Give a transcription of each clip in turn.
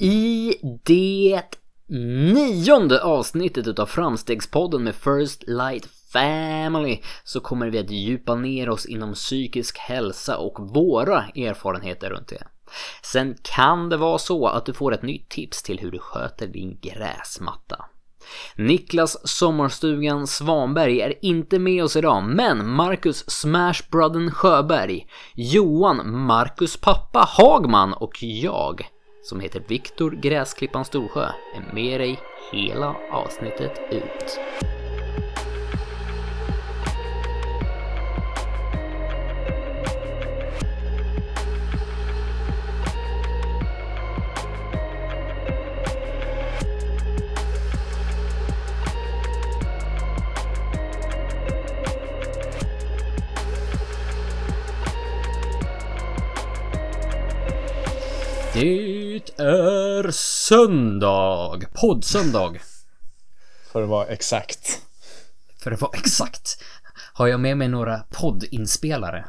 I det nionde avsnittet utav Framstegspodden med First Light Family så kommer vi att djupa ner oss inom psykisk hälsa och våra erfarenheter runt det. Sen kan det vara så att du får ett nytt tips till hur du sköter din gräsmatta. Niklas Sommarstugan Svanberg är inte med oss idag, men Marcus Smashbrother Sjöberg, Johan Marcus pappa Hagman och jag, som heter Viktor Gräsklippan Storsjö, är med dig hela avsnittet ut. Det är söndag, poddsöndag. För att vara exakt. För att vara exakt. Har jag med mig några poddinspelare?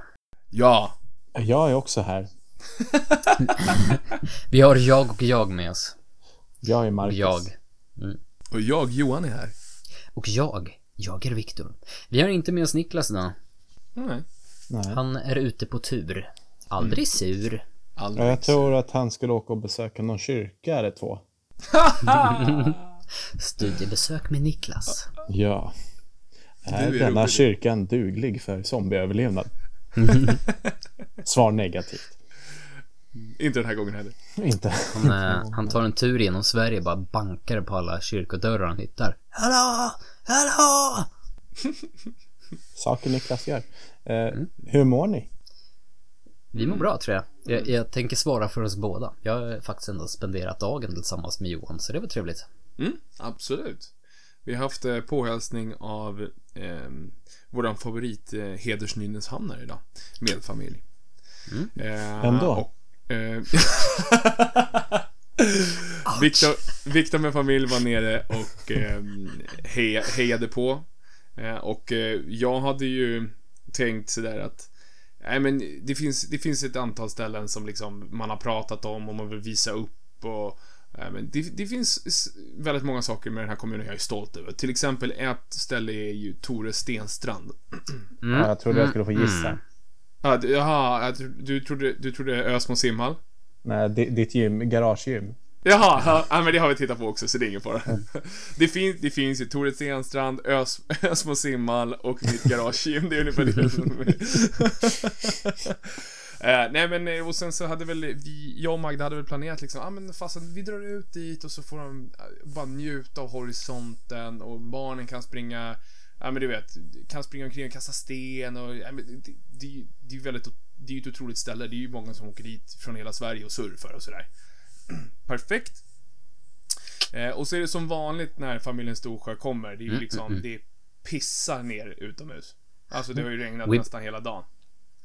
Ja. Jag är också här. Vi har jag och jag med oss. Jag är Och Marcus. jag. Och jag, Johan, är här. Och jag. Jag är Viktor. Vi har inte med oss Niklas idag. Nej. Nej. Han är ute på tur. Aldrig sur. Aldrig. Ja, Jag tror att han skulle åka och besöka någon kyrka eller två. Studiebesök med Niklas. Ja. Är är denna rolig. kyrkan duglig för zombieöverlevnad? Svar negativt. Inte den här gången heller. Inte. Han, eh, han tar en tur genom Sverige bara bankar på alla kyrkodörrar han hittar. Hallå! Hallå! Saker Niklas gör. Eh, Hur mår ni? Vi mår bra tror jag. jag. Jag tänker svara för oss båda. Jag har faktiskt ändå spenderat dagen tillsammans med Johan, så det var trevligt. Mm, absolut. Vi har haft eh, påhälsning av eh, våran favorit eh, hedersnynneshamnare idag. Med familj. Eh, Vem då? Och, eh, Viktor, Viktor med familj var nere och eh, heja, hejade på. Eh, och eh, jag hade ju tänkt sådär att Nej men det finns, det finns ett antal ställen som liksom man har pratat om och man vill visa upp och eh, men det, det finns väldigt många saker med den här kommunen jag är stolt över. Till exempel ett ställe är ju Tore Stenstrand. Ja, jag trodde jag skulle få gissa. Ja, d- Jaha, jag tro- du trodde, du trodde Ösmo simhall? Nej, di- ditt gym, garagegym. Jaha, ja, ja, men det har vi tittat på också så det är ingen fara. Det, fin, det finns ju Tore Stenstrand, Ös, Ösmo simhall och mitt garagegym. Det är ungefär det som är. Eh, nej men eh, och sen så hade väl vi, jag och Magda hade väl planerat liksom, ja ah, men fasen vi drar ut dit och så får de eh, bara njuta av horisonten och barnen kan springa, ja men du vet, kan springa omkring och kasta sten och, ja, men det, det, det är ju väldigt, det är ju ett otroligt ställe. Det är ju många som åker dit från hela Sverige och surfar och sådär. Perfekt. Eh, och så är det som vanligt när familjen Storsjö kommer. Det är ju liksom, det pissar ner utomhus. Alltså det har ju regnat We- nästan hela dagen.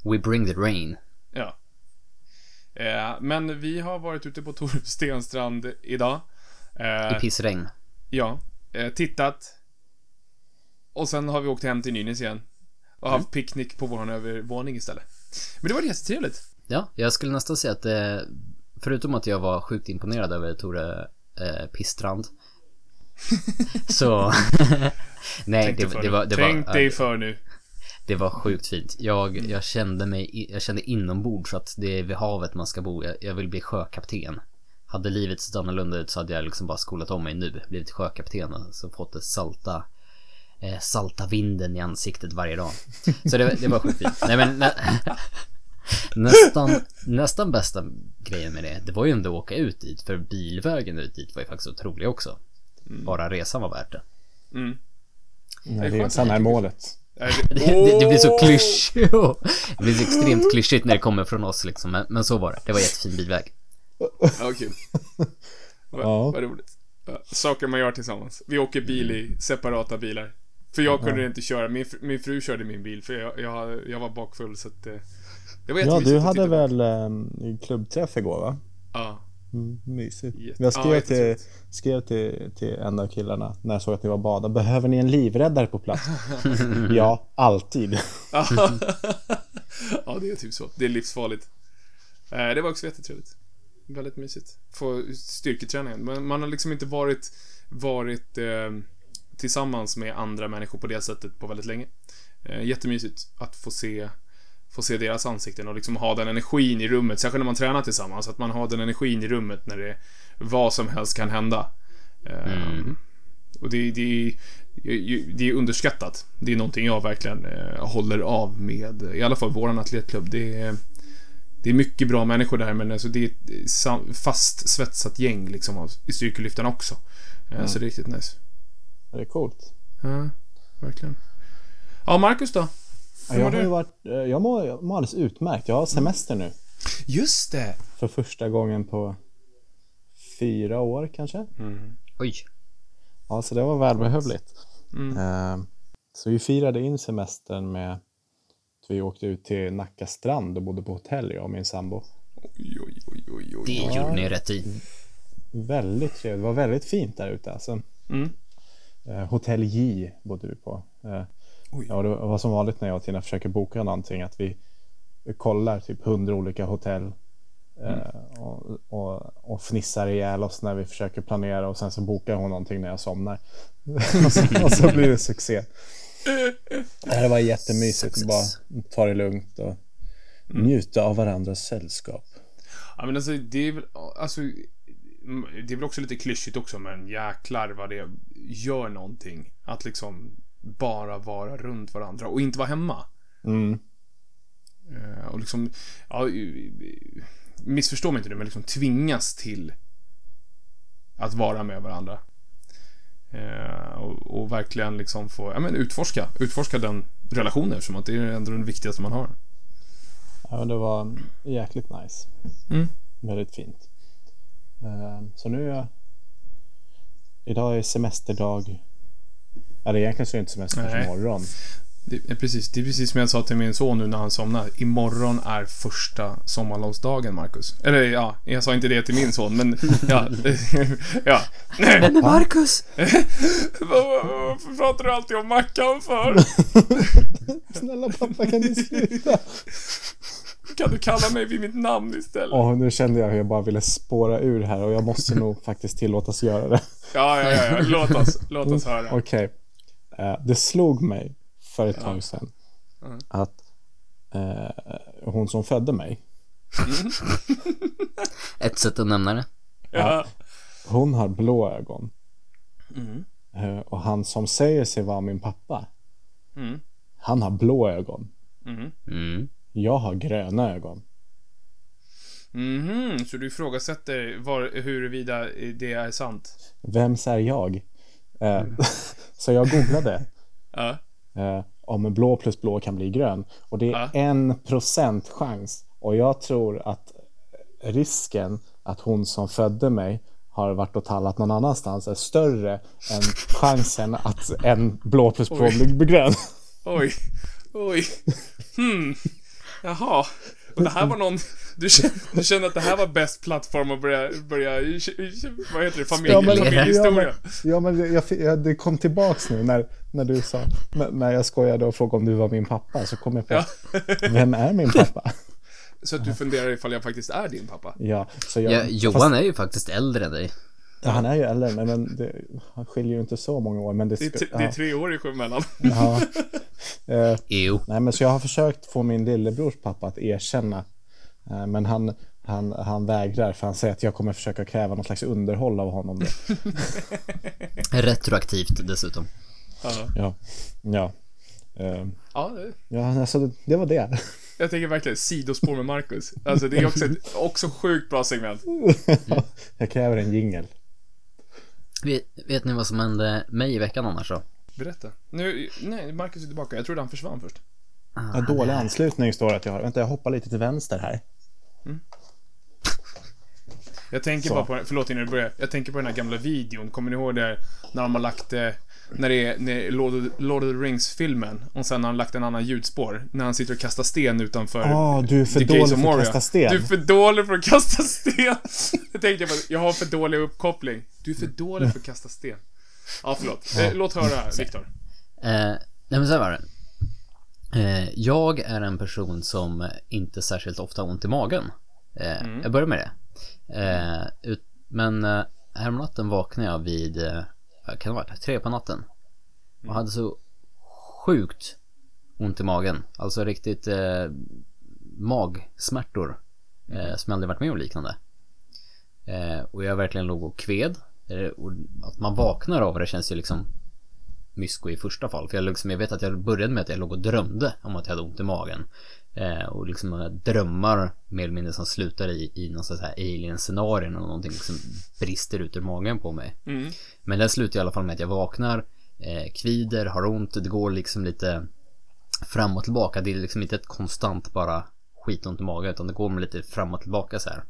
We bring the rain. Ja. Eh, men vi har varit ute på Tor Stenstrand idag. Eh, I pissregn. ja. Eh, tittat. Och sen har vi åkt hem till Nynäs igen. Och haft picknick på vår övervåning istället. Men det var jättetrevligt. Ja, jag skulle nästan säga att eh, förutom att jag var sjukt imponerad över Tore eh, Pisstrand. så... Nej, det, det nu. var... Det Tänk var, dig för nu. Det var sjukt fint. Jag, jag kände mig, jag kände inombords att det är vid havet man ska bo. Jag, jag vill bli sjökapten. Hade livet sett annorlunda ut så hade jag liksom bara skolat om mig nu, blivit sjökapten och så fått det salta, eh, salta vinden i ansiktet varje dag. Så det, det var sjukt fint. Nej men nästan, nästan bästa grejen med det, det var ju ändå att åka ut dit, för bilvägen ut dit var ju faktiskt otrolig också. Bara resan var värt det. Mm. Nej, resan är målet. Det, det, det blir så klyschigt. Det blir så extremt klyschigt när det kommer från oss liksom. Men, men så var det. Det var jättefin bilväg. Ja, kul. Vad Ja. vad roligt. Saker man gör tillsammans. Vi åker bil i separata bilar. För jag kunde inte köra. Min, min fru körde min bil för jag, jag, jag var bakfull så att eh, det var Ja, du hade väl eh, klubbträff igår va? Ja. Mm, mysigt. Jag ja, skrev, till, jättetrevligt. skrev till, till en av killarna när jag såg att ni var bada. Behöver ni en livräddare på plats? ja, alltid. ja, det är typ så. Det är livsfarligt. Eh, det var också jättetrevligt. väldigt mysigt. Få styrketräningen. Men man har liksom inte varit, varit eh, tillsammans med andra människor på det sättet på väldigt länge. Eh, jättemysigt att få se, få se deras ansikten och liksom ha den energin i rummet. Särskilt när man tränar tillsammans. Att man har den energin i rummet när det vad som helst kan hända. Eh, Och det, det, det är underskattat. Det är någonting jag verkligen eh, håller av med, i alla fall våran atletklubb. Det är, det är mycket bra människor där, men alltså det är ett fast svetsat gäng liksom av- i styrkelyftarna också. Eh, Så det är riktigt nice. Det är coolt. Ja, verkligen. Ja, Marcus då? Hur jag har du? varit, eh, jag mår, jag mår alldeles utmärkt. Jag har semester nu. Just det! För första gången på fyra år kanske. Oj. Ja, så det var välbehövligt. Mm. Eh, Så vi firade in semestern med att vi åkte ut till Nacka strand och bodde på hotell, jag och min sambo. Oj, oj, oj, oj, oj. Det gjorde ni rätt i. Väldigt trevligt. Det var väldigt fint där ute. Alltså. Mm. Eh, Hotell J bodde vi på. Oj. Ja, det var som vanligt när jag och Tina försöker boka någonting att vi kollar typ hundra olika hotell eh, och, och, och fnissar ihjäl oss när vi försöker planera och sen så bokar hon någonting när jag somnar. och, så, och så blir det succé. Det var jättemysigt. Success. Bara ta det lugnt och njuta av varandras sällskap. Ja, men alltså, det är väl, alltså, mm, det är väl också lite klyschigt också, men jäklar vad det gör någonting. Att liksom bara vara runt varandra och inte vara hemma. Mm. Eh, och liksom, ja, missförstå mig inte nu, men liksom tvingas till att vara med varandra. Eh, och, och verkligen liksom få, ja men utforska, utforska den relationen eftersom att det är ändå den viktigaste man har. Ja, men det var jäkligt nice. Mm. Väldigt fint. Eh, Så nu är jag... Idag är semesterdag. Eller egentligen så är det inte semester Nej. imorgon. Det är, precis, det är precis som jag sa till min son nu när han somnade. Imorgon är första sommarlovsdagen, Marcus. Eller ja, jag sa inte det till min son, men ja. ja. Men Marcus! Varför pratar du alltid om Mackan för? Snälla pappa kan du sluta? Kan du kalla mig vid mitt namn istället? Åh, nu kände jag hur jag bara ville spåra ur här och jag måste nog faktiskt tillåtas göra det. Ja, ja, ja, ja. Låt oss, låt oss höra. Okej. Eh, det slog mig för ett tag sedan Mm. att eh, hon som födde mig, Ett sätt att nämna det. Ja. hon har blå ögon. Mm. Eh, och han som säger sig vara min pappa, Mm. han har blå ögon. Mm. Mm. Jag har gröna ögon. Mhm, så du ifrågasätter var, huruvida det är sant? Vems är jag? Eh, så jag googlade eh, om blå plus blå kan bli grön. Och det är en procent chans. Och jag tror att risken att hon som födde mig har varit och tallat någon annanstans är större än chansen att en blå plus blå blir grön. Oj. Oj. Hmm. Jaha. Och det här var någon... Du kände, du kände att det här var bäst plattform att börja... börja vad heter det? Familj, Ja, men- familjehistoria. Ja, men, ja, men jag, jag, det kom tillbaks nu när, när du sa, när- jag skojade och frågade om du var min pappa så kom jag på, Ja. vem är min pappa? Så att du funderar ifall jag faktiskt är din pappa. Ja, så jag, Ja, Johan är ju faktiskt äldre än dig. Ja, han är ju äldre, men, men det, han skiljer ju inte så många år. Men det, Det är, t- det är tre år i emellan. ja, ja. Eh, nej, men så jag har försökt få min lillebrors pappa att erkänna. Eh, men han, han, han vägrar för han säger att jag kommer försöka kräva någon slags underhåll av honom. Retroaktivt dessutom. Ja. Ja, ja. Eh, Ja, det, ja alltså, det, det var det. jag tänker verkligen sidospår med Marcus. Alltså det är också ett också sjukt bra segment. jag kräver en jingel. Vet, vet ni vad som hände mig i veckan annars då? Berätta. Nu, nej, Marcus är tillbaka. Jag trodde han försvann först. Ja, dålig anslutning står det att jag har. Vänta, jag hoppar lite till vänster här. Jag tänker Så. bara på, förlåt innan du börjar. Jag tänker på den här gamla videon. Kommer ni ihåg det? När de har lagt det, när det är, när Lord, of, Lord of the Rings-filmen. Och sen har han lagt en annan ljudspår. När han sitter och kastar sten utanför Ja, du är för The dålig för att kasta sten. Du är för dålig för att kasta sten. Jag tänkte på, jag har för dålig uppkoppling. Du är för dålig för att kasta sten. Ja, förlåt. Eh, låt höra, Viktor. Eh, nej men så här var det. Eh, jag är en person som inte särskilt ofta har ont i magen. Eh, Jag börjar med det. Eh, ut, men eh, häromnatten vaknade jag vid, eh, vad kan det ha varit, tre på natten. Och hade så sjukt ont i magen. Alltså riktigt eh, magsmärtor. Eh, som jag aldrig varit med om liknande. Eh, och jag verkligen låg och kved. Eh, och att man vaknar av det känns ju liksom mysko i första fall. För jag, liksom, jag vet att jag började med att jag låg och drömde om att jag hade ont i magen. Eh, och liksom drömmar mer eller mindre som slutar i, i någon sån här alien-scenario och någonting liksom brister ut ur magen på mig. Mm. Men det slutar i alla fall med att jag vaknar, eh, kvider, har ont, det går liksom lite fram och tillbaka. Det är liksom inte ett konstant bara skitont i magen utan det går med lite fram och tillbaka så här.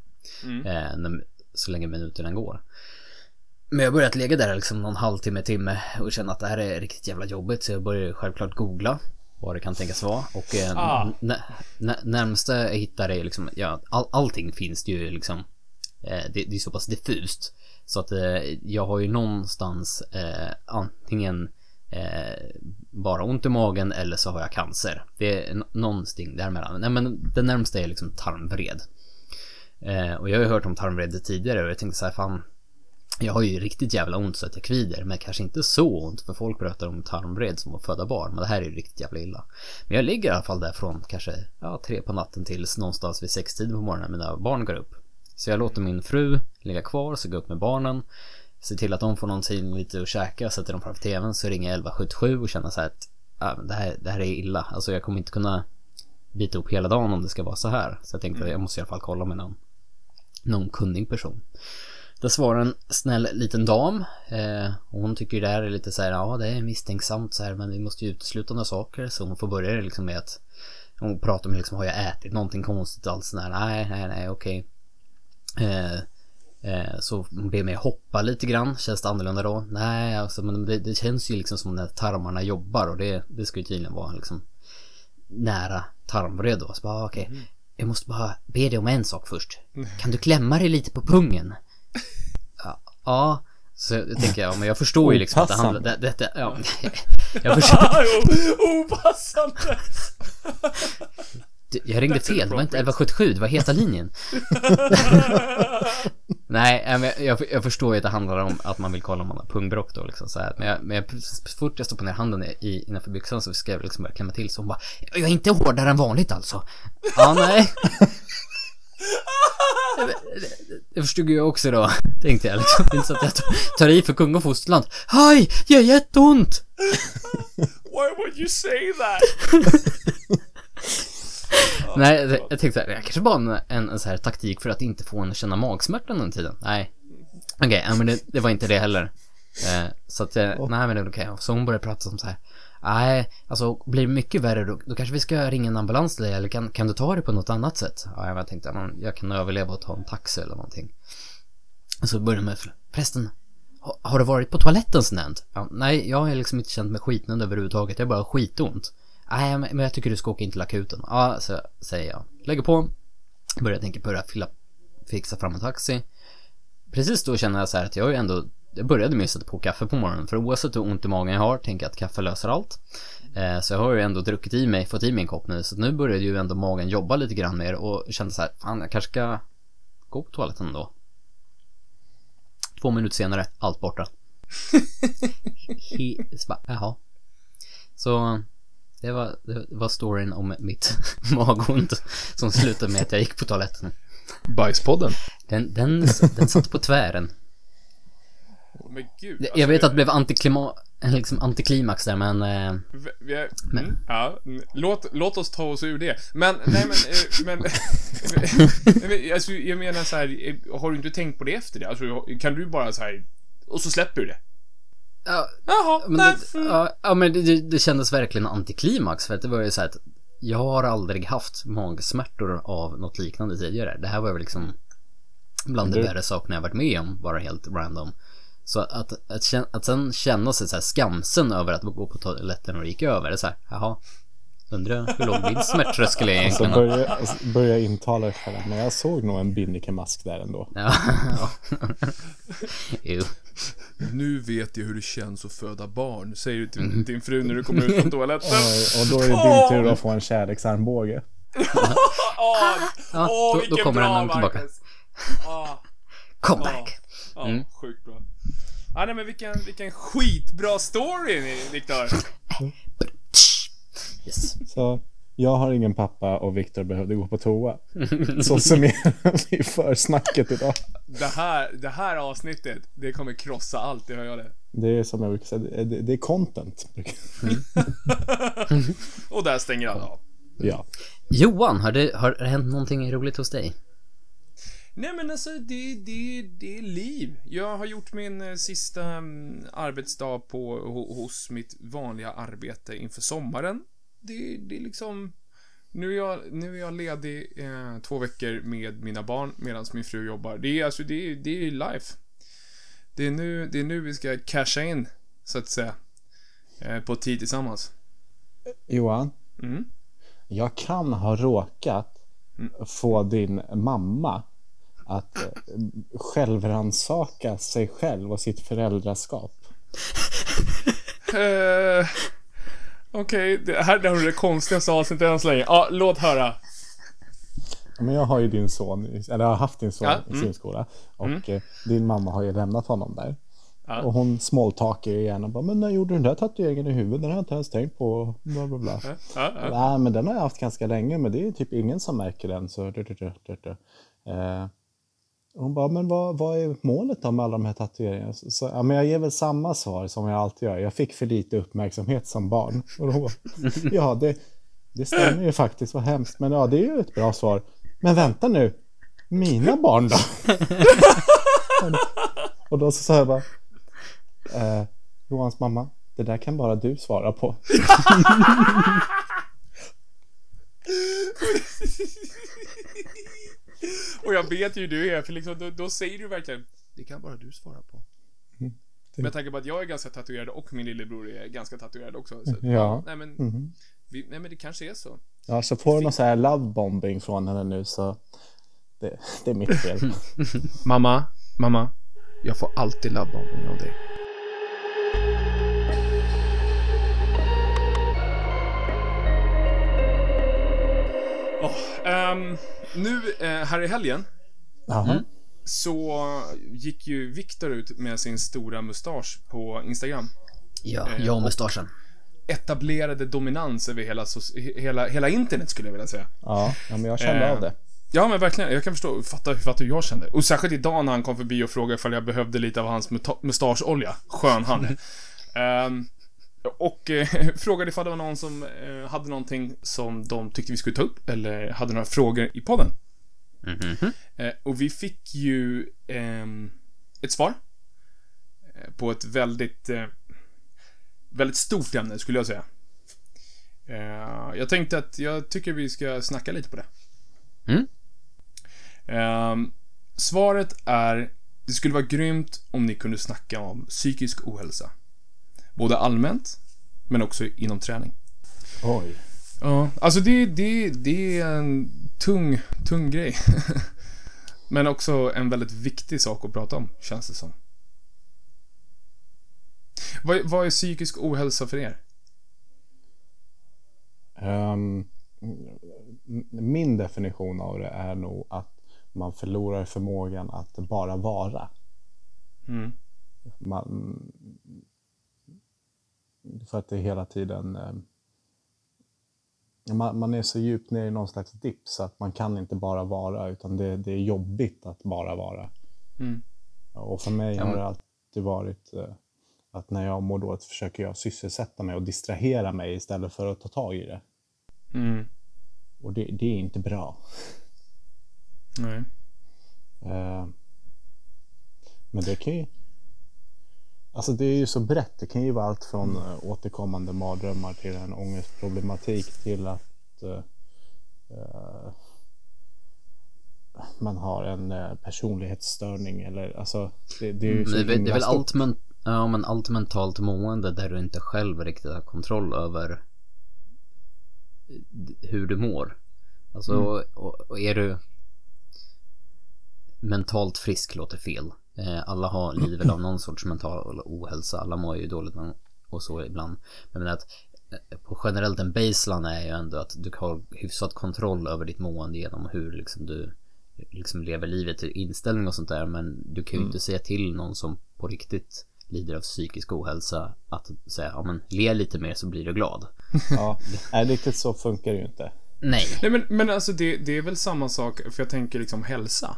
Mm. Eh, när, så länge minuterna går. Men jag börjat lägga där liksom någon halvtimme, timme och känna att det här är riktigt jävla jobbigt så jag börjar självklart googla vad det kan tänkas vara och eh, Ah. nä- nä- närmsta jag hittar är liksom, ja all, allting finns det ju liksom eh, det, det är så pass diffust så att eh, jag har ju någonstans eh, antingen eh, bara ont i magen eller så har jag cancer. Det är någonting däremellan. Nej men det närmsta är liksom tarmvred. Eh, och jag har ju hört om tarmvred tidigare och jag tänkte så här fan jag har ju riktigt jävla ont så att jag kvider men kanske inte så ont för folk pratar om tarmvred som att föda barn men det här är ju riktigt jävla illa. Men jag ligger i alla fall där från kanske ja, tre på natten tills någonstans vid sextiden på morgonen mina barn går upp. Så jag låter min fru ligga kvar så går jag upp med barnen ser till att de får någonting lite att käka, sätter dem framför tvn så ringer jag 1177 och känner så här att ja, det, här, det här är illa. Alltså jag kommer inte kunna bita upp hela dagen om det ska vara så här. Så jag tänkte att jag måste i alla fall kolla med någon, någon kunnig person. Där svarar en snäll liten dam. Eh, och hon tycker det här är lite så här, ja det är misstänksamt så här, men vi måste ju utesluta några saker. Så hon får börja liksom med att hon pratar med liksom, har jag ätit någonting konstigt alls? Nej, nej, nej, nej, okej. Eh, eh, så hon ber mig hoppa lite grann. Känns det annorlunda då? Nej, alltså, men det, det känns ju liksom som när tarmarna jobbar och det, det ska ju tydligen vara liksom nära tarmvred då. Så bara, okej. Jag måste bara be dig om en sak först. Kan du klämma dig lite på pungen? Ja. Så jag tänker jag, men jag förstår ju liksom att det handlar... Det, det, det, ja, jag förstår. Opassande! Jag ringde fel, det var inte 1177, det var heta linjen. Nej, men jag, jag, jag förstår ju att det handlar om att man vill kolla om man har pungbråck då liksom så här. Men, jag, men jag, så fort jag stoppade ner handen i, innanför byxan så ska jag liksom börja klämma till så hon bara Jag är inte hårdare än vanligt alltså. Ja, nej. Jag förstod ju också då, tänkte jag liksom. Det inte så att jag tar- i för kung och fosterland. Hej, det gör jätteont! Why would you say that? Nej, jag, jag tänkte så här, jag kanske bara en, en, en så här taktik för att inte få en att känna magsmärta den tiden. Nej. Okej, ja, men det, det var inte det heller. Eh, så att, eh, nej men det är okej. Så hon började prata som så här. Nej, alltså blir det mycket värre då, då kanske vi ska ringa en ambulans till dig eller kan, kan du ta det på något annat sätt? Ja, jag tänkte, ja, jag kan överleva och ta en taxi eller någonting. Så började med, prästen, har, har du varit på toaletten sen Ja, nej, jag har liksom inte känt mig skitnödig överhuvudtaget, jag har bara skitont. Nej, men men jag tycker du ska åka in till akuten. Ja, så säger jag. Lägger på. Börjar tänka på att fylla, fixa fram en taxi. Precis då känner jag så här att jag har ju ändå jag började med att sätta på kaffe på morgonen för oavsett hur ont i magen jag har tänker jag att kaffe löser allt. Eh, så jag har ju ändå druckit i mig, fått i mig en kopp nu så nu började ju ändå magen jobba lite grann mer och kände så här, fan jag kanske ska gå på toaletten då. Två minuter senare, allt borta. He, så bara, jaha. Så det var, det var storyn om mitt magont som slutade med att jag gick på toaletten. Bajspodden. Den, den, den satt på tvären. Men gud. Jag alltså, vet att det blev antiklima, liksom antiklimax där men... Eh, Vi, vi är, Men- mm, ja, låt, låt oss ta oss ur det. Men, nej men, eh, men, men alltså, jag menar så här, eh, har du inte tänkt på det efter det? Alltså, kan du bara så här, och så släpper du det? ja, Jaha, men det, mm. ja, ja men det, det, det kändes verkligen antiklimax för att det var ju så här att jag har aldrig haft magsmärtor av något liknande tidigare. Det här var väl liksom bland de Du- värre sakerna jag varit med om, bara helt random. Så att, att, kän- att sen känna sig så här skamsen över att gå på toaletten och gick över, det är så här, jaha. Undrar hur låg min smärttröskel är Så egentligen. börja, alltså, börja intala dig själv. Men jag såg nog en Binnike-mask där ändå. Ja, ja. Nu vet jag hur det känns att föda barn, säger du till Mm. din fru när du kommer ut från toaletten. Och, och då är det din tur att få en kärleksarmbåge. Åh, Ja, åh, då- då kommer bra den tillbaka. Marcus. Ah, Comeback! ja, Mm. sjukt bra. Ah, nej men vilken, vilken skitbra story Viktor. Yes. Så jag har ingen pappa och Viktor behövde gå på toa. Så summerar vi försnacket idag. Det här, det här avsnittet, det kommer krossa allt, det hör jag det. Det är som jag brukar säga, det, det- det är content. Och där stänger alla av. Ja. Johan, har det, har det hänt någonting roligt hos dig? Nej men alltså det, det, det är liv. Jag har gjort min eh, sista mm, arbetsdag på, ho, hos mitt vanliga arbete inför sommaren. Det, det är liksom... Nu är jag, nu är jag ledig eh, två veckor med mina barn medan min fru jobbar. Det är alltså, det är, det är life. Det är, nu, det är nu vi ska casha in, så att säga. Eh, på tid tillsammans. Johan, Mm. jag kan ha råkat få din mamma att eh, självransaka sig själv och sitt föräldraskap. Eh, Okej, det här det har du det konstigaste avsnittet än så länge. Ja, låt höra. Men jag har ju din son, eller jag har haft din son Ja, i mm. simskola. Och eh, din mamma har ju lämnat honom där. Ja. Och hon smalltalkar ju gärna bara, men när gjorde du den där tatueringen i huvudet? Den har jag inte ens tänkt på. Bla, bla, bla. Ja. Nej, men den har jag haft ganska länge, men det är typ ingen som märker den. Så... Eh, hon bara, men vad, vad är målet då med alla de här tatueringarna? Så, ja, men jag ger väl samma svar som jag alltid gör. Jag fick för lite uppmärksamhet som barn. Och då, ja, det, det stämmer ju faktiskt, vad hemskt. Men ja, det är ju ett bra svar. Men vänta nu, mina barn då? och då så sa jag bara, eh, Johans mamma, det där kan bara du svara på. Och jag vet ju hur du är, för liksom, då, då säger du verkligen Det kan bara du svara på. Med tanke på att jag är ganska tatuerad och min lillebror är ganska tatuerad också. Så, Ja. Nej men, vi, nej men det kanske är så. Ja, så får du någon så här lovebombing från henne nu så det, det är mitt fel. Mamma, mamma. Jag får alltid lovebombing av dig. Ehm, nu eh, här i helgen Jaha. så gick ju Viktor ut med sin stora mustasch på Instagram. Ja, jag och mustaschen. Etablerade dominans över hela, hela, hela internet skulle jag vilja säga. Ja, ja, men jag kände Eh, av det. Ja men verkligen, jag kan förstå, fatta, fatta hur jag kände. Och särskilt idag när han kom förbi och frågade ifall jag behövde lite av hans mustascholja. Skön han är. Och eh, frågade ifall det var någon som eh, hade någonting som de tyckte vi skulle ta upp, eller hade några frågor i podden. Eh, och vi fick ju ehm, ett svar. eh, På ett väldigt, eh, väldigt stort ämne skulle jag säga. Eh, jag tänkte att jag tycker vi ska snacka lite på det. Mm. Ehm, svaret är, det skulle vara grymt om ni kunde snacka om psykisk ohälsa. Både allmänt, men också inom träning. Oj. Ja, alltså det, det, det är en tung, tung grej. men också en väldigt viktig sak att prata om, känns det som. Vad, vad är psykisk ohälsa för er? Ehm, min definition av det är nog att man förlorar förmågan att bara vara. Mm. Man, för att det är hela tiden... ehm, man, man är så djupt ner i någon slags dipp så att man kan inte bara vara utan det, det är jobbigt att bara vara. Mm. Och för mig har det alltid varit eh, att när jag mår dåligt försöker jag sysselsätta mig och distrahera mig istället för att ta tag i det. Mm. Och det, det är inte bra. Nej. Eh, Men det kan ju... Alltså det är ju så brett. Det kan ju vara allt från eh, återkommande mardrömmar till en ångestproblematik till att eh, man har en eh, personlighetsstörning eller alltså det, det är ju så Det är, väl- det himla är väl stort. allt, men, ja, men allt mentalt mående där du inte själv riktigt har kontroll över hur du mår. Alltså, och, och är du mentalt frisk låter fel. Eh, Alla har lider väl av någon sorts mental ohälsa. Alla mår ju dåligt och så ibland. Men att eh, på generellt en baseline är ju ändå att du har hyfsat kontroll över ditt mående genom hur liksom du liksom lever livet till inställning och sånt där men du kan ju Mm. inte säga till någon som på riktigt lider av psykisk ohälsa att säga ja men le lite mer så blir du glad. Ja, nej, riktigt så funkar det ju inte. Nej. Nej men, men alltså det, det är väl samma sak, för jag tänker liksom hälsa.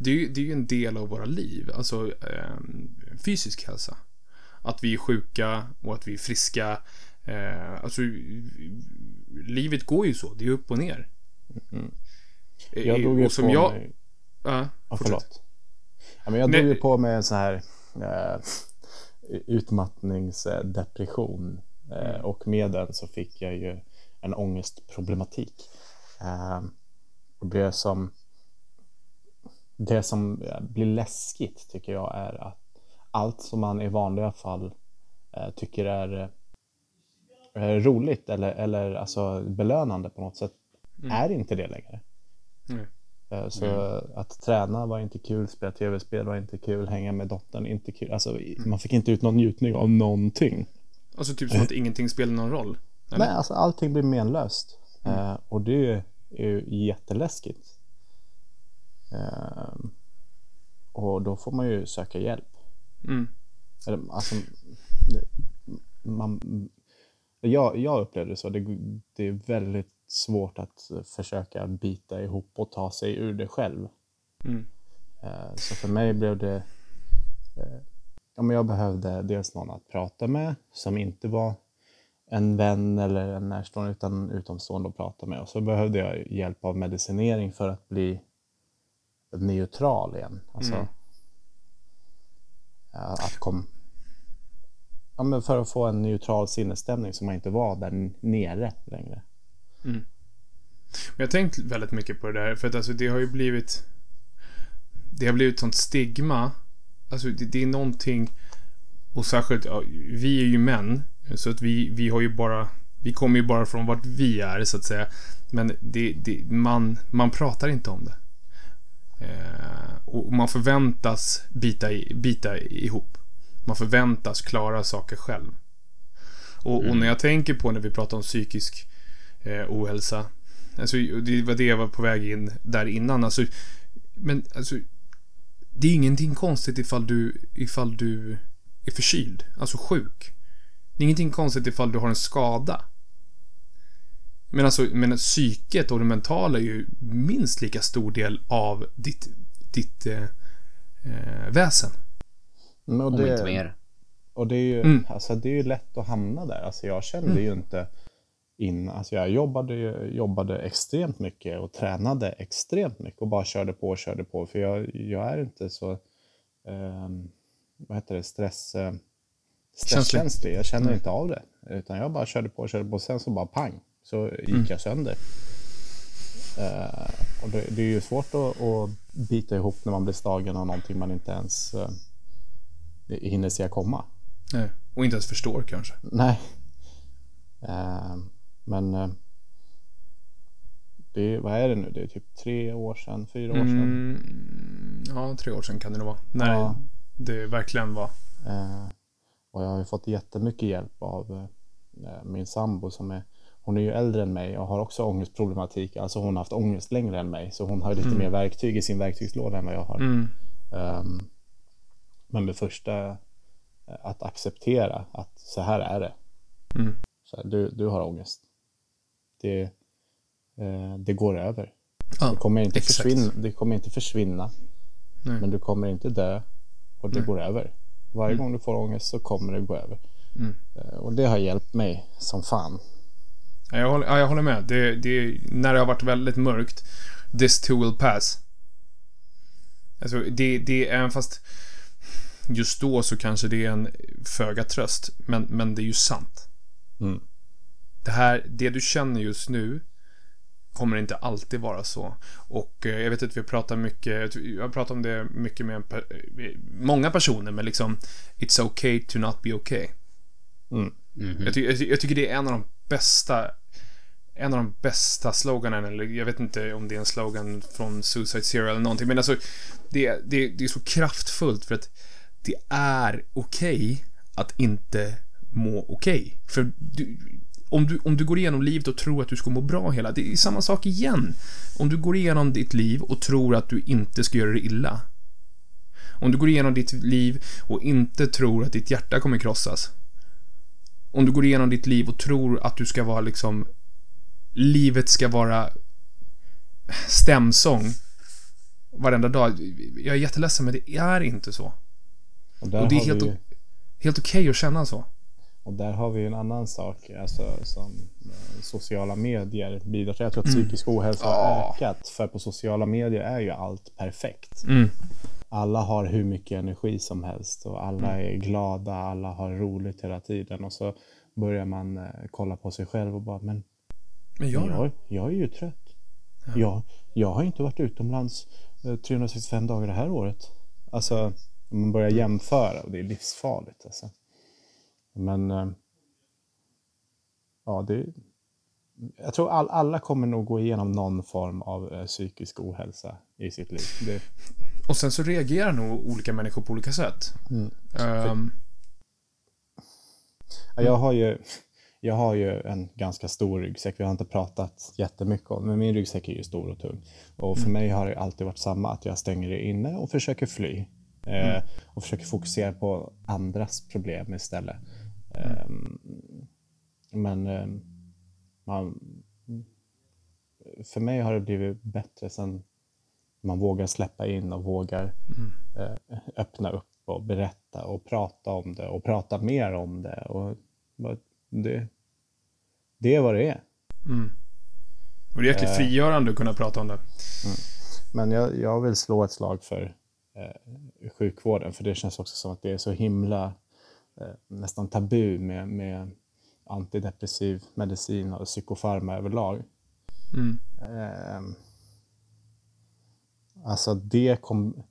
Det är ju, det är ju en del av våra liv, alltså eh, fysisk hälsa. Att vi är sjuka och att vi är friska. Eh, alltså, livet går ju så, det är upp och ner. Mm. Jag drog ju och som på jag... mig... Ja, Ja, förlåt. Ja, men jag Nej. drog ju på mig en sån här eh, utmattningsdepression. Eh. Och med den så fick jag ju en ångestproblematik. Eh, och det som det som eh, blir läskigt tycker jag är att allt som man i vanliga fall eh, tycker är eh, roligt eller, eller alltså belönande på något sätt är inte det längre. Mm. Så att träna var inte kul, spela tv-spel var inte kul, hänga med dottern inte kul. Alltså, i- man fick inte ut någon njutning av någonting. Alltså typ som att ingenting spelar någon roll. Eller? Nej, alltså allting blir menlöst. Eh, och det är ju jätteläskigt. Eh, och då får man ju söka hjälp. Mm. Eller, alltså, man, jag, jag upplevde det så. Det, det är väldigt svårt att försöka bita ihop och ta sig ur det själv. Mm. Eh, Så för mig blev det... eh, Ja, men jag behövde dels någon att prata med som inte var en vän eller en närstående utan utomstående att prata med. Och så behövde jag hjälp av medicinering för att bli neutral igen. Alltså, Mm. att kom, ja, men för att få en neutral sinnesstämning så man inte var där nere längre. Men jag har tänkt väldigt mycket på det där, för att alltså det har ju blivit... Det har blivit sånt stigma. Alltså det, det är någonting... Och särskilt, ja, vi är ju män, så att vi, vi har ju bara... Vi kommer ju bara från vart vi är, så att säga. Men det, det, man, man pratar inte om det. Eh, och man förväntas bita, i, bita ihop. Man förväntas klara saker själv. Och, och när jag tänker på när vi pratar om psykisk eh, ohälsa. Alltså, det var det jag var på väg in där innan. Alltså, men alltså, det är ingenting konstigt ifall du, ifall du är förkyld, alltså sjuk. Det är ingenting konstigt ifall du har en skada. Men alltså, men psyket och det mentala är ju minst lika stor del av ditt, ditt eh, eh, väsen. Men och Om inte mer. Och det är ju, Mm. alltså, det är ju lätt att hamna där. Alltså, jag kände ju inte in, alltså, jag jobbade, jobbade extremt mycket och tränade extremt mycket och bara körde på och körde på. För jag, jag är inte så, ehm, vad heter det, stress, eh, stresskänslig. Jag känner inte av det. Utan jag bara körde på och körde på. Sen så bara pang, så gick jag sönder. Eh, och det, det är ju svårt att, att bita ihop när man blir slagen av någonting man inte ens eh, hinner se komma. Nej. Och inte ens förstår kanske. Nej. Eh, men eh, det vad är det nu? Det är typ tre år sedan, fyra år sedan. Mm, ja, tre år sedan kan det nog vara. När Ja. det verkligen var. Och jag har ju fått jättemycket hjälp av min sambo som är hon är ju äldre än mig och har också ångestproblematik. Alltså hon har haft ångest längre än mig. Så hon har lite mer verktyg i sin verktygslåda än vad jag har. Mm. Ehm, men det första, eh, att acceptera att så här är det. Mm. Så här, du, du har ångest. Det, eh, det går över. Ja, Det kommer inte, exakt. försvinna, det kommer inte försvinna. Nej. Men du kommer inte dö. Och det går över. Varje gång du får ångest så kommer det gå över. Mm. Eh, Och det har hjälpt mig som fan. Ja, jag, håller, ja, jag håller med. Det, det, när det har varit väldigt mörkt. This too will pass. Alltså, det, det är fast just då så kanske det är en föga tröst. Men, men det är ju sant. Mm. Det här, det du känner just nu kommer inte alltid vara så. Och eh, jag vet att vi pratar mycket, jag har pratat om det mycket med eh, många personer, men liksom It's okay to not be okay. Mm. Jag, ty jag, ty jag tycker det är en av de bästa en av de bästa sloganen, eller jag vet inte om det är en slogan från Suicide Zero eller någonting, men alltså det, det, det är så kraftfullt för att det är okej att inte må okej. För du, om du, om du går igenom livet och tror att du ska må bra hela, det är samma sak igen. Om du går igenom ditt liv och tror att du inte ska göra det illa. Om du går igenom ditt liv och inte tror att ditt hjärta kommer krossas. Om du går igenom ditt liv och tror att du ska vara liksom, livet ska vara stämsång varenda dag. Jag är jätteledsen, men det är inte så. Och, Och det är helt, vi, helt okej att känna så. och där har vi en annan sak, alltså som eh, sociala medier bidrar till. Jag tror att Mm. psykisk ohälsa har ökat, för på sociala medier är ju allt perfekt. Mm. Alla har hur mycket energi som helst och alla Mm. är glada, alla har roligt hela tiden och så börjar man eh, kolla på sig själv och bara men Men jag jag, jag är ju trött. Jag, jag har inte varit utomlands eh, 365 dagar det här året. Alltså man börjar jämföra och det är livsfarligt alltså. Men eh, ja, det jag tror all, alla kommer nog gå igenom någon form av eh, psykisk ohälsa i sitt liv. Det, Och sen så reagerar nog olika människor på olika sätt. Ehm, Ja, Jag har, ju, jag har ju en ganska stor ryggsäck. Vi har inte pratat jättemycket om men min ryggsäck är ju stor och tung. Och för mig har det alltid varit samma, att jag stänger det inne och försöker fly. Eh, och försöker fokusera på andras problem istället. Ehm, men ehm, man, för mig har det blivit bättre sen man vågar släppa in och vågar eh, öppna upp och berätta och prata om det och prata mer om det. Och det, det är vad det är. och det är jäkligt Eh. frigörande att kunna prata om det. Men jag, jag vill slå ett slag för eh, sjukvården för det känns också som att det är så himla eh, nästan tabu med, med antidepressiv medicin och psykofarma överlag. Mm. Eh, alltså det kom...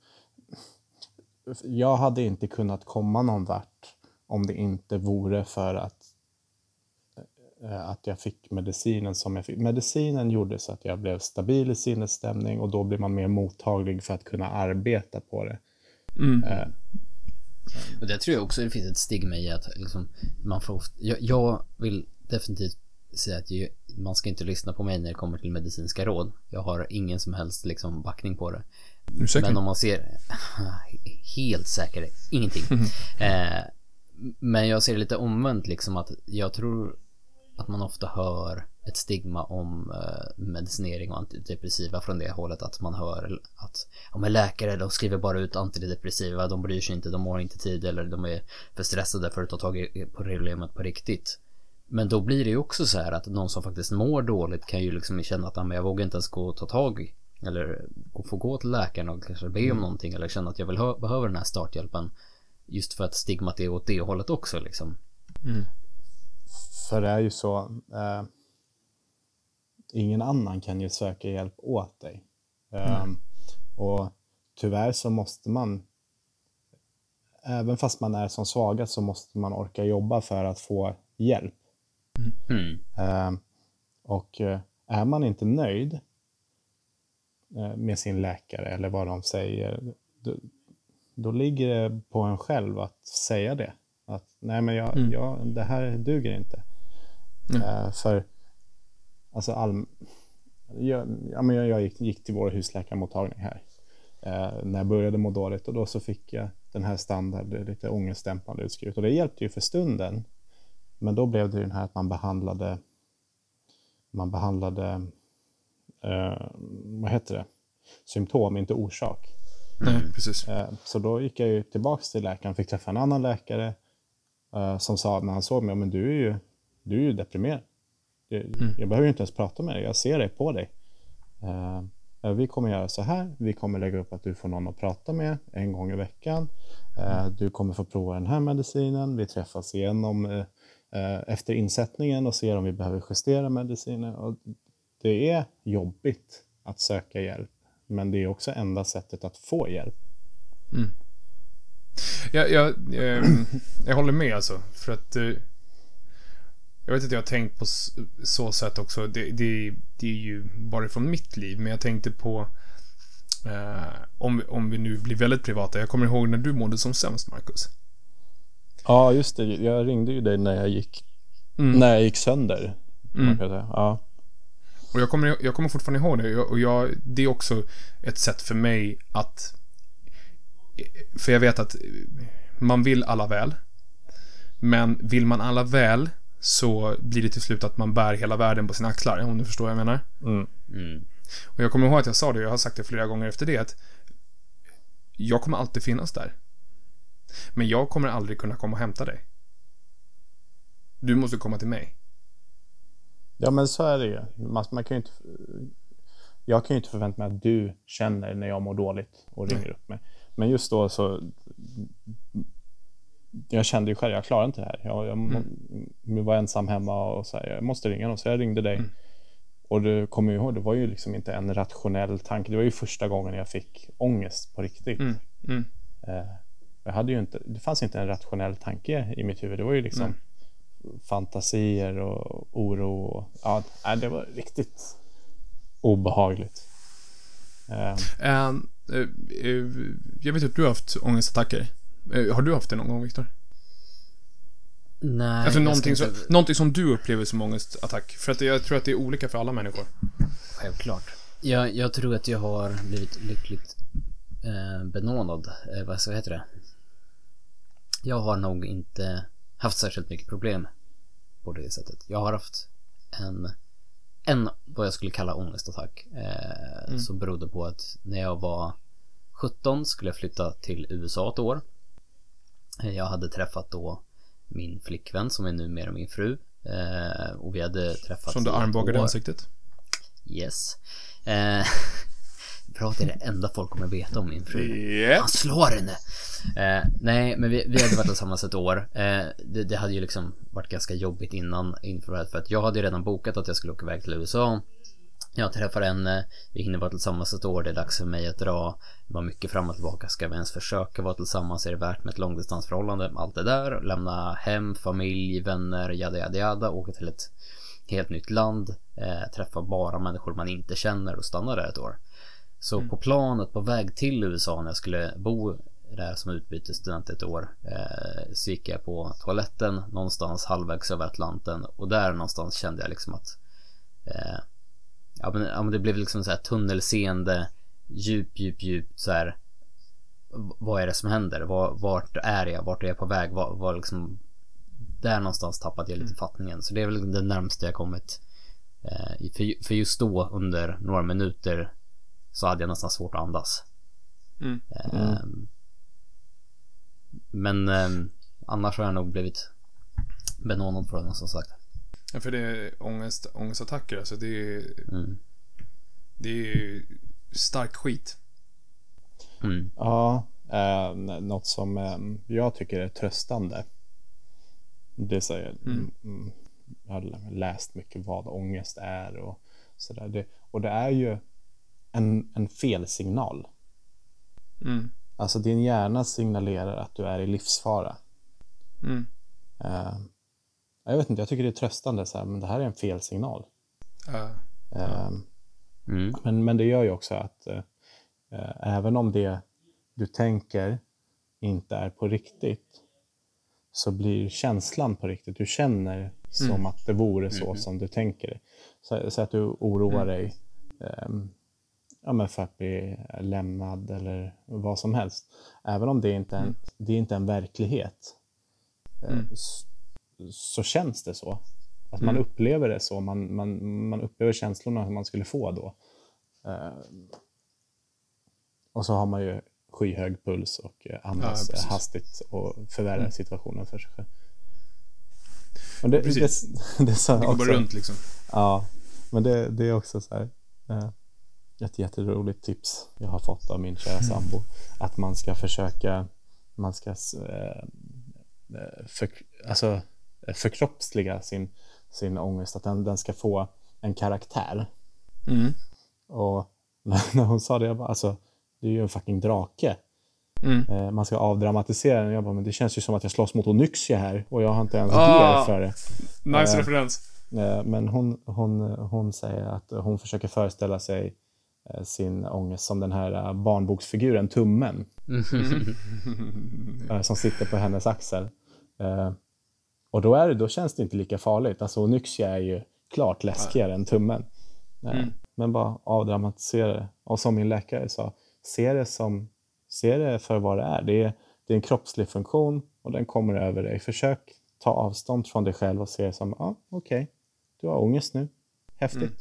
Jag hade inte kunnat komma någon vart om det inte vore för att, eh, att jag fick medicinen som jag fick. Medicinen gjorde så att jag blev stabil i sinnesstämning och då blir man mer mottaglig för att kunna arbeta på det. Mm. Eh, Och det tror jag också det finns ett stigma i att liksom, man får ofta, jag, jag vill definitivt säga att ju, man ska inte lyssna på mig när det kommer till medicinska råd. Jag har ingen som helst liksom backning på det. Men om man ser, helt säker, ingenting. Eh, men jag ser det lite omvänt liksom att jag tror att man ofta hör ett stigma om eh, medicinering och antidepressiva från det hållet att man hör att ja, men läkare de skriver bara ut antidepressiva, de bryr sig inte, de har inte tid eller de är för stressade för att ta tag i problemet på riktigt. Men då blir det ju också så här att någon som faktiskt mår dåligt kan ju liksom känna att "Ja, men jag vågar inte ens gå och ta tag i eller få gå till läkaren och kanske be om någonting eller känna att jag vill behöver den här starthjälpen. Just för att stigmat är åt det hållet också liksom. För det är ju så, eh, ingen annan kan ju söka hjälp åt dig. Eh, Och tyvärr så måste man, även fast man är som svagast så måste man orka jobba för att få hjälp. Mm. Eh, och är man inte nöjd eh, med sin läkare eller vad de säger, då, då ligger det på en själv att säga det. Att nej men jag, jag, det här duger inte. Eh, för alltså all, jag, ja, men jag, jag gick, gick till vår husläkarmottagning här eh, när jag började må dåligt och då så fick jag den här standard, lite ångestdämpande utskrivet och det hjälpte ju för stunden. Men då blev det ju den här att man behandlade man behandlade eh, vad heter det? symptom, inte orsak. Nej, precis. Så då gick jag ju tillbaks till läkaren, fick träffa en annan läkare som sa när han såg mig, men du är ju, du är ju deprimerad. Jag, jag behöver ju inte ens prata med dig, jag ser det på dig. Eh, eh, vi kommer göra så här, vi kommer lägga upp att du får någon att prata med en gång i veckan. Eh, du kommer få prova den här medicinen, vi träffas igenom eh, eh, efter insättningen och ser om vi behöver justera medicinen. Och det är jobbigt att söka hjälp, men det är också enda sättet att få hjälp. Jag, jag, ehm, jag håller med alltså. För att... eh, jag vet att jag har tänkt på så sätt också. Det, det, det är ju bara från mitt liv. Men jag tänkte på... Eh, om, om vi nu blir väldigt privata. Jag kommer ihåg när du mådde som sämst, Marcus. Ja, just det. Jag ringde ju dig när jag gick Mm. när jag gick sönder. Mm. Ja. Och jag kommer, jag kommer fortfarande ihåg det. Jag- Och jag, det är också ett sätt för mig att... För jag vet att man vill alla väl. Men vill man alla väl så blir det till slut att man bär hela världen på sina axlar, om du förstår vad jag menar. Mm. Mm. Och jag kommer ihåg att jag sa det, jag har sagt det flera gånger efter det, att jag kommer alltid finnas där. Men jag kommer aldrig kunna komma och hämta dig. Du måste komma till mig. ja, men så är det ju. Man, man kan ju inte, jag kan ju inte förvänta mig att du känner när jag mår dåligt och ringer Nej. upp mig. Men just då så... Jag kände ju själv, jag klarar inte det här. Jag, jag, jag var ensam hemma och så här, jag måste ringa någon. Så jag ringde dig. Mm. Och du kommer ju ihåg, det var ju liksom inte en rationell tanke. Det var ju första gången jag fick ångest på riktigt. Mm, mm, Eh, jag hade ju inte, det fanns inte en rationell tanke i mitt huvud. Det var ju liksom fantasier och oro. Och, ja, det var riktigt obehagligt. Eh, Eh, eh, eh, jag vet att du har haft ångestattacker. Eh, har du haft det någon gång, Viktor? Nej, Alltså någonting, ska som, inte- någonting som du upplever som ångestattack. För att jag tror att det är olika för alla människor. Självklart. Jag, jag tror att jag har blivit lyckligt eh, benådad. Eh, vad så heter det? Jag har nog inte haft särskilt mycket problem på det sättet. Jag har haft en, en vad jag skulle kalla ångestattack. Eh, Som berodde på att när jag var 17 skulle jag flytta till USA ett år. Eh, Jag hade träffat då min flickvän som är numera min fru. Eh, och vi hade träffats Som du armbågade ansiktet. Yes. Eh, det är det enda folk kommer veta om min fru. Yep. Han slår henne! Eh, nej, men vi, vi hade varit tillsammans ett år. Eh, det, det hade ju liksom varit ganska jobbigt innan inför det här, för att jag hade ju redan bokat att jag skulle åka iväg till USA. Jag träffar henne, vi hinner vara tillsammans ett år, det är dags för mig att dra. Det var mycket fram och tillbaka, ska vi ens försöka vara tillsammans? Är det värt med ett långdistansförhållande? Allt det där, lämna hem, familj, vänner, jada jada jada, åka till ett helt nytt land, eh, träffa bara människor man inte känner och stanna där ett år. Så på planet på väg till USA när jag skulle bo där som utbytesstudent ett år eh, så gick jag på toaletten någonstans halvvägs över Atlanten och där någonstans kände jag liksom att eh, ja, men, ja men det blev liksom så här tunnelseende djup, djup, djupt så här vad är det som händer? Var, vart är jag? Vart är jag på väg? Var, var liksom där någonstans tappade jag lite fattningen. Så det är väl det närmaste jag kommit. Eh, för, för just då under några minuter så hade jag nästan svårt att andas. Mm. Ehm, Men ehm, annars har jag nog blivit benådad från den som sagt. Ja, för det är ångest, ångestattacker, alltså det är, Mm. det är stark skit. Mm. Ja, eh, något som eh, jag tycker är tröstande. Det säger, Mm. mm. jag har läst mycket vad ångest är och sådär. Det, och det är ju en, en felsignal. Mm. Alltså din hjärna signalerar att du är i livsfara. Mm. Eh, jag vet inte, jag tycker det är tröstande så här, men det här är en felsignal. Ja. Eh, Mm. Men, men det gör ju också att eh, även om det du tänker inte är på riktigt så blir känslan på riktigt. Du känner som Mm. att det vore så Mm. som du tänker. Så, så att du oroar dig ehm, ja, men att bli lämnad eller vad som helst. Även om det inte är en, det är inte en verklighet eh, Mm. s- så känns det så. Att man Mm. upplever det så. Man, man, man upplever känslorna som man skulle få då. Eh, och så har man ju skyhög puls och eh, andas Ja, hastigt och förvärrar Mm. situationen för sig själv. Det, det, Precis. det, är så Det går bara runt liksom. Ja, men det, det är också så här. Eh, ett jätteroligt tips jag har fått av min kära sambo. Att man ska försöka, man ska eh, för, alltså, förkroppsliga sin, sin ångest. Att den, den ska få en karaktär. Mm. Och när, när hon sa det, jag bara, alltså, det är ju en fucking drake. Mm. Eh, man ska avdramatisera den. Jag bara, men det känns ju som att jag slåss mot Onyxia här och jag har inte ens Ah. för det. Nice Eh, referens. Eh, Men hon, hon, hon säger att hon försöker föreställa sig eh, sin ångest som den här eh, barnboksfiguren Tummen eh, som sitter på hennes axel. Eh, Och då, är det, då känns det inte lika farligt. Alltså Onyxia är ju klart läskigare än tummen. Eh, Mm. Men bara avdramatisera det. Och som min läkare sa, se det, som, se det för vad det är. Det är, det är en kroppslig funktion och den kommer över dig. Försök ta avstånd från dig själv och se det som, ja ah, okej, du har ångest nu. Häftigt. Mm.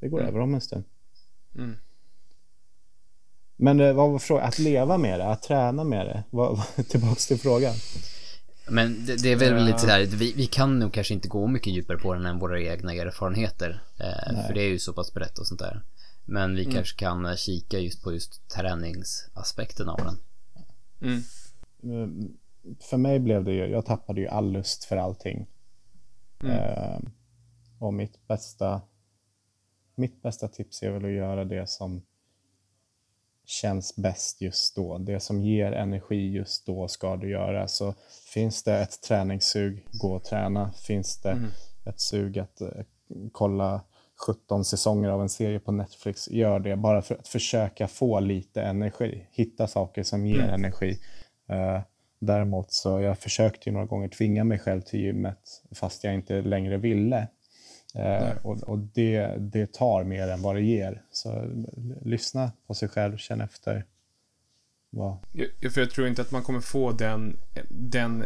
Det går Mm. över om en stund. Mm. Men eh, vad var frågan? Att leva med det, att träna med det? Vad, tillbaks till frågan. Men det, det är väl Ja. lite så här, vi, vi kan nog kanske inte gå mycket djupare på den än våra egna erfarenheter. Eh, för det är ju så pass brett och sånt där. Men vi kanske kan eh, kika just på just träningsaspekten av den. Mm. Mm, För mig blev det ju, jag tappade ju all lust för allting. Mm. Eh, och mitt bästa, mitt bästa tips är väl att göra det som känns bäst just då. Det som ger energi just då ska du göra. Så finns det ett träningssug, gå och träna. Finns det Mm. ett sug att eh, kolla 17 säsonger av en serie på Netflix, gör det. Bara för att försöka få lite energi. Hitta saker som ger Mm. energi. Eh, däremot så jag försökte ju några gånger tvinga mig själv till gymmet fast jag inte längre ville. Eh, och och det, det tar mer än vad det ger. Så l- lyssna på sig själv, känn efter. Vad, Jag, för jag tror inte att man kommer få den, den...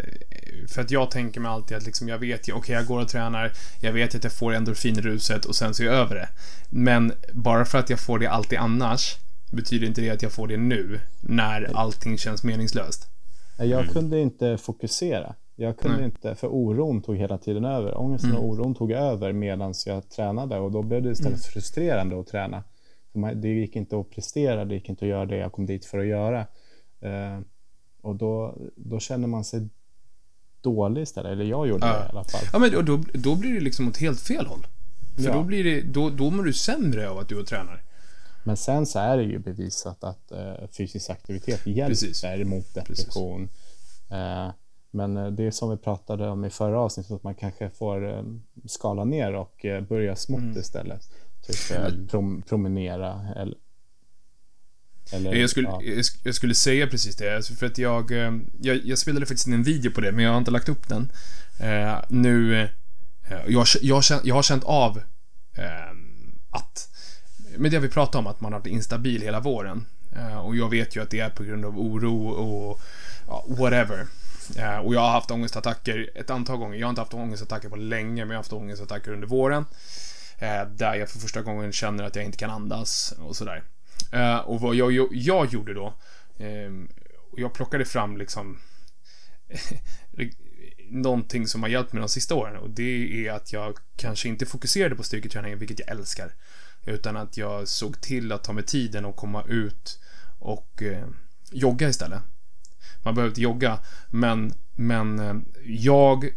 För att jag tänker mig alltid att liksom jag vet ju, okej jag går och tränar, jag vet att jag får endorfinruset och sen så är jag över det. Men bara för att jag får det alltid annars, betyder inte det att jag får det nu, när allting känns meningslöst. Jag kunde inte fokusera. Jag kunde Nej. inte, för oron tog hela tiden över. Ångesten Mm. och oron tog över medan jag tränade och då blev det istället frustrerande att träna. För man, det gick inte att prestera, det gick inte att göra det jag kom dit för att göra. Eh, och då, då känner man sig dålig istället, eller jag gjorde Ja. det i alla fall. Ja, men då, då blir det liksom åt helt fel håll. För Ja. då blir det, då, då mår du sämre av att du och tränar. Men sen så är det ju bevisat att eh, fysisk aktivitet hjälper Precis. mot depression. Eh, men eh, det är som vi pratade om i förra avsnittet, att man kanske får eh, skala ner och eh, börja smått Mm. istället. Typ eh, prom promenera eller... eller Jag skulle, ja. jag, sk- jag skulle säga precis det, alltså för att jag, jag... Jag spelade faktiskt in en video på det, men jag har inte lagt upp den. Eh, nu... Jag, jag, jag har känt av eh, att... Med det vi pratade om, att man har varit instabil hela våren. Och jag vet ju att det är på grund av oro och whatever. Eh, och jag har haft ångestattacker ett antal gånger. Jag har inte haft ångestattacker på länge, men jag har haft ångestattacker under våren. Eh, där jag för första gången känner att jag inte kan andas och sådär. Eh, och vad jag, jag, jag gjorde då, ehm, jag plockade fram liksom någonting som har hjälpt mig de sista åren och det är att jag kanske inte fokuserade på styrketräningen, vilket jag älskar, utan att jag såg till att ta mig tiden och komma ut och eh, jogga istället. Man behöver inte jogga, men, men eh, jag,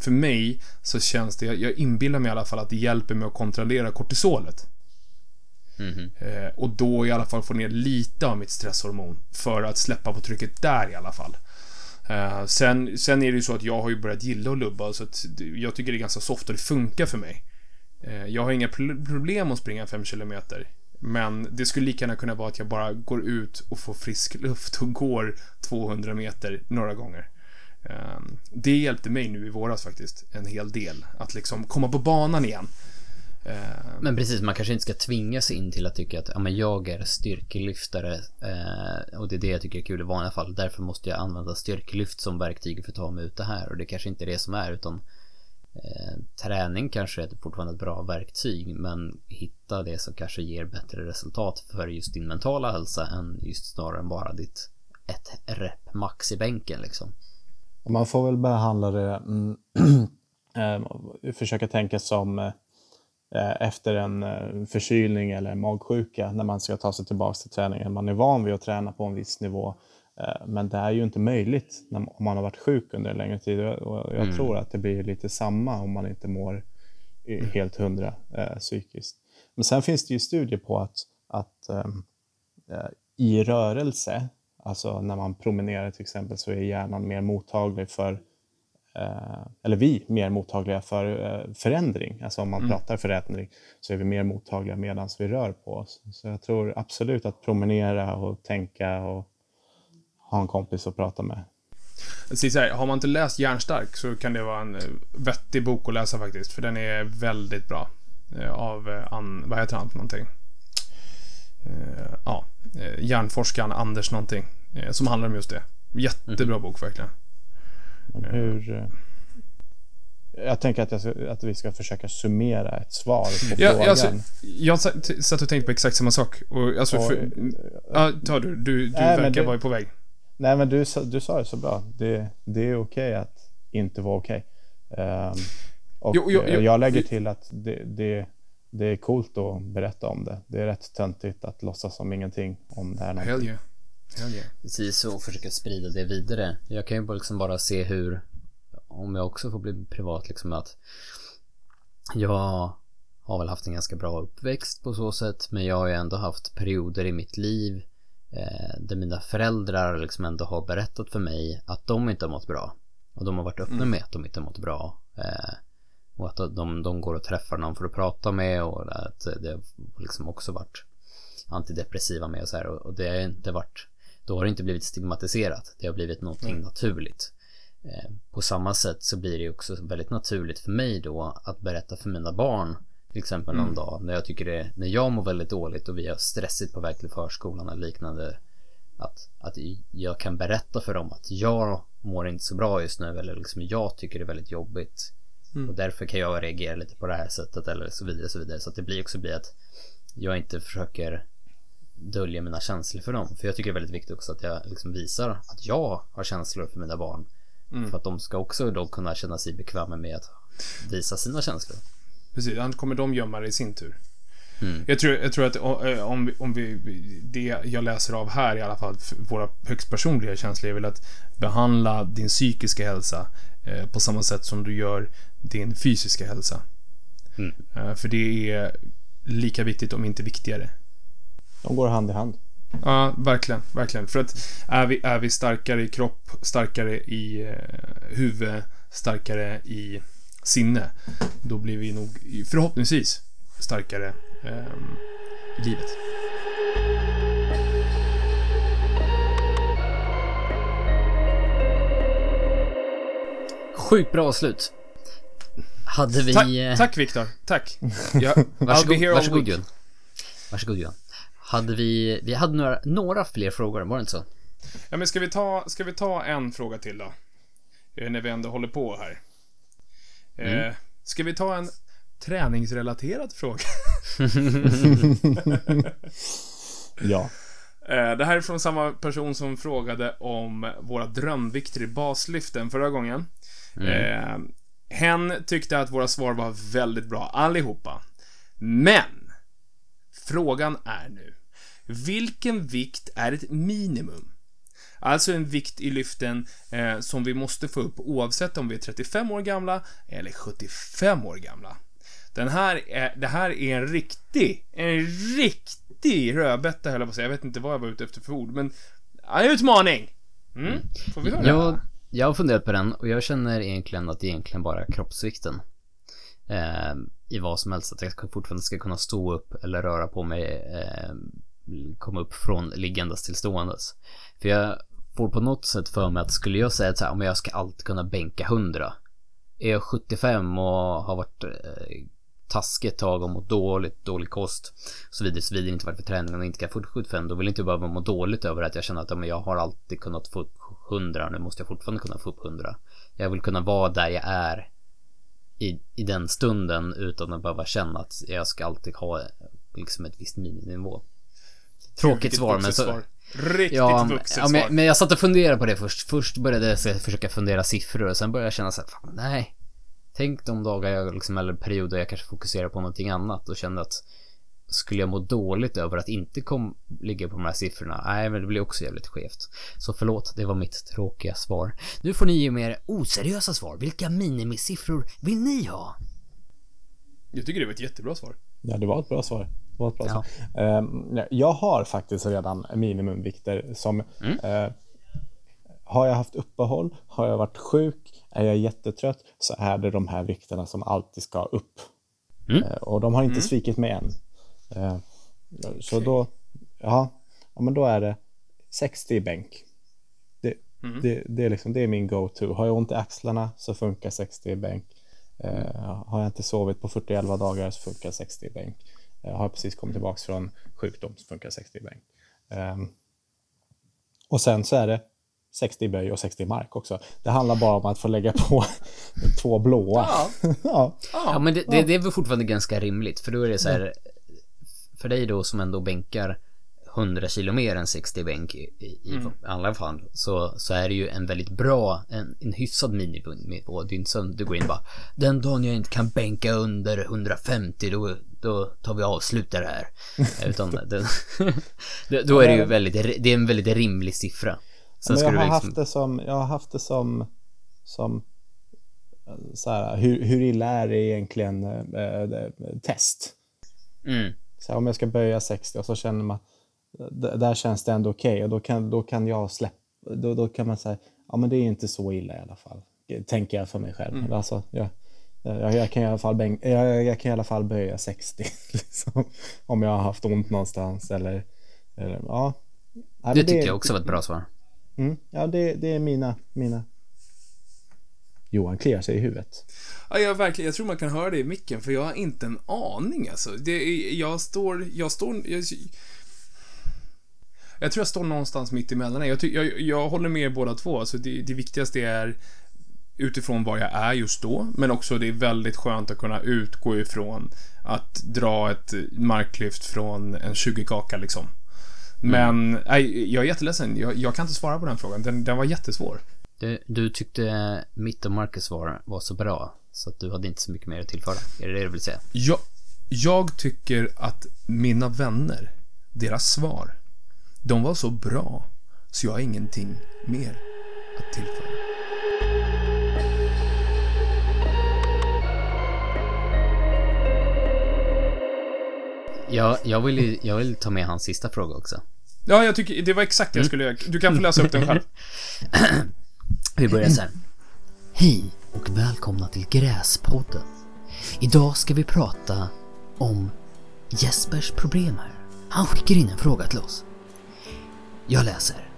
för mig så känns det, jag inbillar mig i alla fall att det hjälper mig att kontrollera kortisolet. Mhm. Eh, och då i alla fall få ner lite av mitt stresshormon för att släppa på trycket där i alla fall. Eh, sen, sen är det ju så att jag har ju börjat gilla att lubba så att jag tycker det är ganska soft och det funkar för mig. Jag har inga pro- problem att springa 5 kilometer. Men det skulle lika gärna kunna vara att jag bara går ut och får frisk luft och går 200 meter några gånger. Ehm, det hjälpte mig nu i våras faktiskt en hel del. Att liksom komma på banan igen. Ehm, men precis, man kanske inte ska tvinga sig in till att tycka att ja, men jag är styrkelyftare eh, och det är det jag tycker är kul i vanliga fall. Därför måste jag använda styrkelyft som verktyg för att ta mig ut det här och det kanske inte är det som är utan eh, träning kanske är fortfarande ett bra verktyg men hitta det som kanske ger bättre resultat för just din mentala hälsa än just snarare än bara ditt ett rep max i bänken liksom. Man får väl behandla det, mm, eh, försöka tänka som äh, efter en äh, förkylning eller magsjuka när man ska ta sig tillbaka till träningen. Man är van vid att träna på en viss nivå eh, Men det är ju inte möjligt när, om man har varit sjuk under en längre tid. Och jag Mm. tror att det blir lite samma om man inte mår i- helt hundra eh, psykiskt. Men sen finns det ju studier på att, att ehm, eh, i rörelse, alltså när man promenerar till exempel, så är hjärnan mer mottaglig för eh, eller vi mer mottagliga för eh, förändring. Alltså om man Mm. pratar förändring så är vi mer mottagliga medan vi rör på oss. Så jag tror absolut att promenera och tänka och ha en kompis att prata med. Så så här, har man inte läst Järnstark så kan det vara en eh, vettig bok att läsa faktiskt. För den är väldigt bra. Eh, Av, eh, Ann, vad heter han för någonting? Ja, hjärnforskaren Anders någonting. Som handlar om just det. Jättebra bok verkligen. Men hur... Jag tänker att, jag ska, att vi ska försöka summera ett svar på Ja, frågan. alltså, jag satt och tänkte på exakt samma sak. Och, alltså, Och, för, ja, ta du. Du, du Nej, verkar det- vara på väg. Nej, men du, sa- du sa det så bra. Det, det är okej att inte vara okej. Ehm, och Jo, jo, jo. eh, jag lägger till att det, det, det är coolt att berätta om det. Det är rätt töntigt att låtsas som ingenting om det här. någonting. Hell yeah. Hell yeah. Precis, och försöka sprida det vidare. Jag kan ju bara liksom bara se hur, om jag också får bli privat, liksom att jag har väl haft en ganska bra uppväxt på så sätt, men jag har ju ändå haft perioder i mitt liv eh, där mina föräldrar liksom ändå har berättat för mig att de inte har mått bra. Och de har varit öppna med att de inte har mått bra. Eh, och att de, de går och träffar någon för att prata med och att det har liksom också varit antidepressiva med och så här och, och det har inte varit då har det inte blivit stigmatiserat. Det har blivit någonting naturligt. Eh, på samma sätt så blir det också väldigt naturligt för mig då att berätta för mina barn till exempel någon dag när jag tycker det, när jag mår väldigt dåligt och vi har stressigt på väg till förskolan eller liknande att, att jag kan berätta för dem att jag mår inte så bra just nu eller liksom jag tycker det är väldigt jobbigt och därför kan jag reagera lite på det här sättet eller så vidare så vidare så att det blir också blir att jag inte försöker dölja mina känslor för dem. För jag tycker det är väldigt viktigt också att jag liksom visar att jag har känslor för mina barn. För att de ska också då kunna känna sig bekväma med att visa sina känslor. Precis, annars kommer de gömma det i sin tur. Jag, tror, jag tror att eh, om vi, om vi, det jag läser av här i alla fall, för våra högst personliga känslor är väl att behandla din psykiska hälsa eh, på samma sätt som du gör din fysiska hälsa. Eh, för det är lika viktigt, om inte viktigare. De går hand i hand. Ja, verkligen, verkligen. För att är vi, är vi starkare i kropp, starkare i eh, huvud, starkare i sinne, då blir vi nog förhoppningsvis starkare ehm, i livet. Sjukt bra avslut. Hade vi... Tack, eh, tack Viktor, tack. Ja, I'll be Varsågod, varsågod week. Johan. Varsågod Johan. Hade vi... Vi hade några, några fler frågor, var det inte så? Ja, men ska vi ta, ska vi ta en fråga till då? Eh, När vi ändå håller på här. Eh, ska vi ta en träningsrelaterad fråga? Ja. Eh, Det här är från samma person som frågade om våra drömvikter i baslyften förra gången. Eh, hen tyckte att våra svar var väldigt bra allihopa. Men! Frågan är nu. Vilken vikt är ett minimum? Alltså en vikt i lyften eh, som vi måste få upp oavsett om vi är 35 år gamla eller 75 år gamla. Den här är, det här är en riktig, en riktig rödbeta höll jag på att säga. Jag vet inte vad jag var ute efter för ord, men ja, en utmaning! Mm, får vi höra? Jag, jag har funderat på den och jag känner egentligen att det egentligen bara är kroppsvikten. Eh, I vad som helst, att jag fortfarande ska kunna stå upp eller röra på mig, eh, komma upp från liggandes till ståendes. För jag får på något sätt för mig att skulle jag säga att så här, om jag ska alltid kunna bänka 100. Är jag 75 och har varit eh, taskig ett tag och mått dåligt, dålig kost så vidare, så vidare, inte varit för träning och inte kan få 75, då vill inte jag behöva må dåligt över att jag känner att ja, men jag har alltid kunnat få upp 100, nu måste jag fortfarande kunna få upp 100. Jag vill kunna vara där jag är i, i den stunden utan att behöva känna att jag ska alltid ha liksom ett visst miniminivå. Tråkigt svar, men så... svar. Riktigt Ja, men- vuxet ja svar. men, men jag satt och funderade på det först. Först började jag försöka fundera siffror och sen började jag känna så här, fan, nej. Tänk de dagar jag liksom, eller perioder jag kanske fokuserar på någonting annat och kände att skulle jag må dåligt över att inte kom, ligga på de här siffrorna, nej men det blir också jävligt skevt. Så förlåt, det var mitt tråkiga svar. Nu får ni ge mer oseriösa svar. Vilka minimisiffror vill ni ha? Jag tycker det var ett jättebra svar. Ja, det var ett bra svar. Ett bra Ja. Ehm, jag har faktiskt redan minimumvikter som eh, har jag haft uppehåll, har jag varit sjuk, är jag jättetrött så är det de här vikterna som alltid ska upp. Mm. Eh, och de har inte svikit mig än. Eh, så då, ja, ja, men då är det 60 i bänk. Det, Mm. Det, det, är liksom, det är min go-to. Har jag ont i axlarna så funkar 60 i bänk. Eh, har jag inte sovit på 41 dagar så funkar 60 i bänk. Eh, har jag precis kommit tillbaka från sjukdom så funkar 60 i bänk. Ehm, och sen så är det 60 i böj och 60 i mark också. Det handlar bara om att få lägga på två blåa. Ja. ja. Ja, men det, det, det är väl fortfarande ganska rimligt, för då är det så här, för dig då som ändå bänkar 100 kilo mer än 60 bänk i, i, i alla fall, så, så är det ju en väldigt bra, en, en hyfsad miniminivå. Det är inte att du går in bara, den dagen jag inte kan bänka under 150, då, då tar vi avslutar det här. Utan det, då- är det ju väldigt, det är en väldigt rimlig siffra. Sen Men jag, har liksom, haft det som, jag har haft det som, som eh, så här, hur, hur illa är det egentligen eh, test? mm, Så här, om jag ska böja 60 och så känner man, där känns det ändå okej och då kan, då kan jag släppa, då, då kan man säga, ja men det är inte så illa i alla fall. Tänker jag för mig själv. Alltså, jag, jag, jag, kan i alla fall bänk, jag, jag kan i alla fall böja 60. Liksom, om jag har haft ont någonstans eller, eller ja. Det men tycker jag också var ett bra svar. Mm, ja, det, det är mina, mina. Johan kliar sig i huvudet. Ja, jag, verkligen, jag tror man kan höra det i micken, för jag har inte en aning alltså. Det, är- jag står, jag står, jag, jag tror jag står någonstans mitt emellan. Jag, ty, jag, jag håller med er båda två. Alltså det, det viktigaste är utifrån var jag är just då, men också det är väldigt skönt att kunna utgå ifrån att dra ett marklyft från en 20-kaka liksom. Men, nej, jag är jätteledsen. Jag, jag kan inte svara på den frågan. Den, den var jättesvår. Du, du tyckte mitt och Marcus svar var så bra, så att du hade inte så mycket mer att tillföra. Är det det du vill säga? Jag, jag tycker att mina vänner, deras svar, de var så bra så jag har ingenting mer att tillföra. Ja, jag vill ju, jag vill ta med hans sista fråga också. Ja, jag tycker det var exakt det jag skulle göra. Du kan få läsa upp den själv. Vi börjar sen. Hej och välkomna till Gräspodden. Idag ska vi prata om Jespers problem här. Han skickar in en fråga till oss. Jag läser.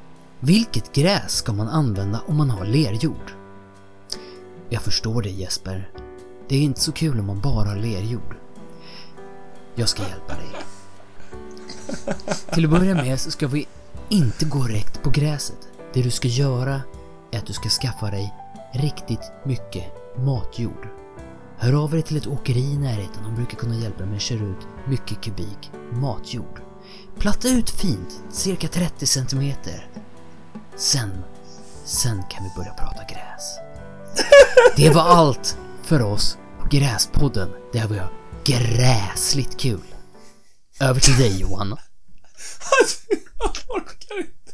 Vilket gräs ska man använda om man har lerjord? Jag förstår dig Jesper. Det är inte så kul om man bara har lerjord. Jag ska hjälpa dig. Till att börja med så ska vi inte gå rätt på gräset. Det du ska göra är att du ska skaffa dig riktigt mycket matjord. Hör av dig till ett åkeri i närheten, de brukar kunna hjälpa dig med att köra ut mycket kubik matjord. Platta ut fint, cirka 30 centimeter. Sen, sen kan vi börja prata gräs. Det var allt för oss på Gräspodden, där vi har gräsligt kul. Över till dig Johan. jag orkar inte.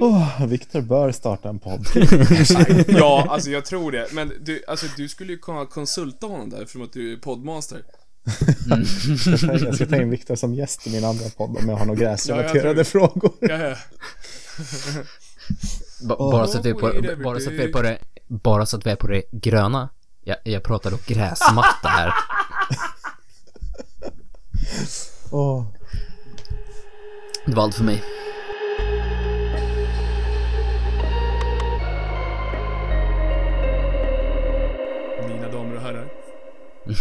Oh, Viktor bör starta en podd. Ja, alltså jag tror det. Men du, alltså, du skulle ju kunna konsulta honom där, för att du är poddmaster. Jag ska ta in Viktor som gäst i min andra podd om jag har några gräsrelaterade frågor. Ja, ja. Ba- bara, så att vi är på, Wait every bara så att vi är day. på det, bara så att vi är på det gröna. Jag, jag pratar då gräsmatta här. Åh, Det var allt för mig.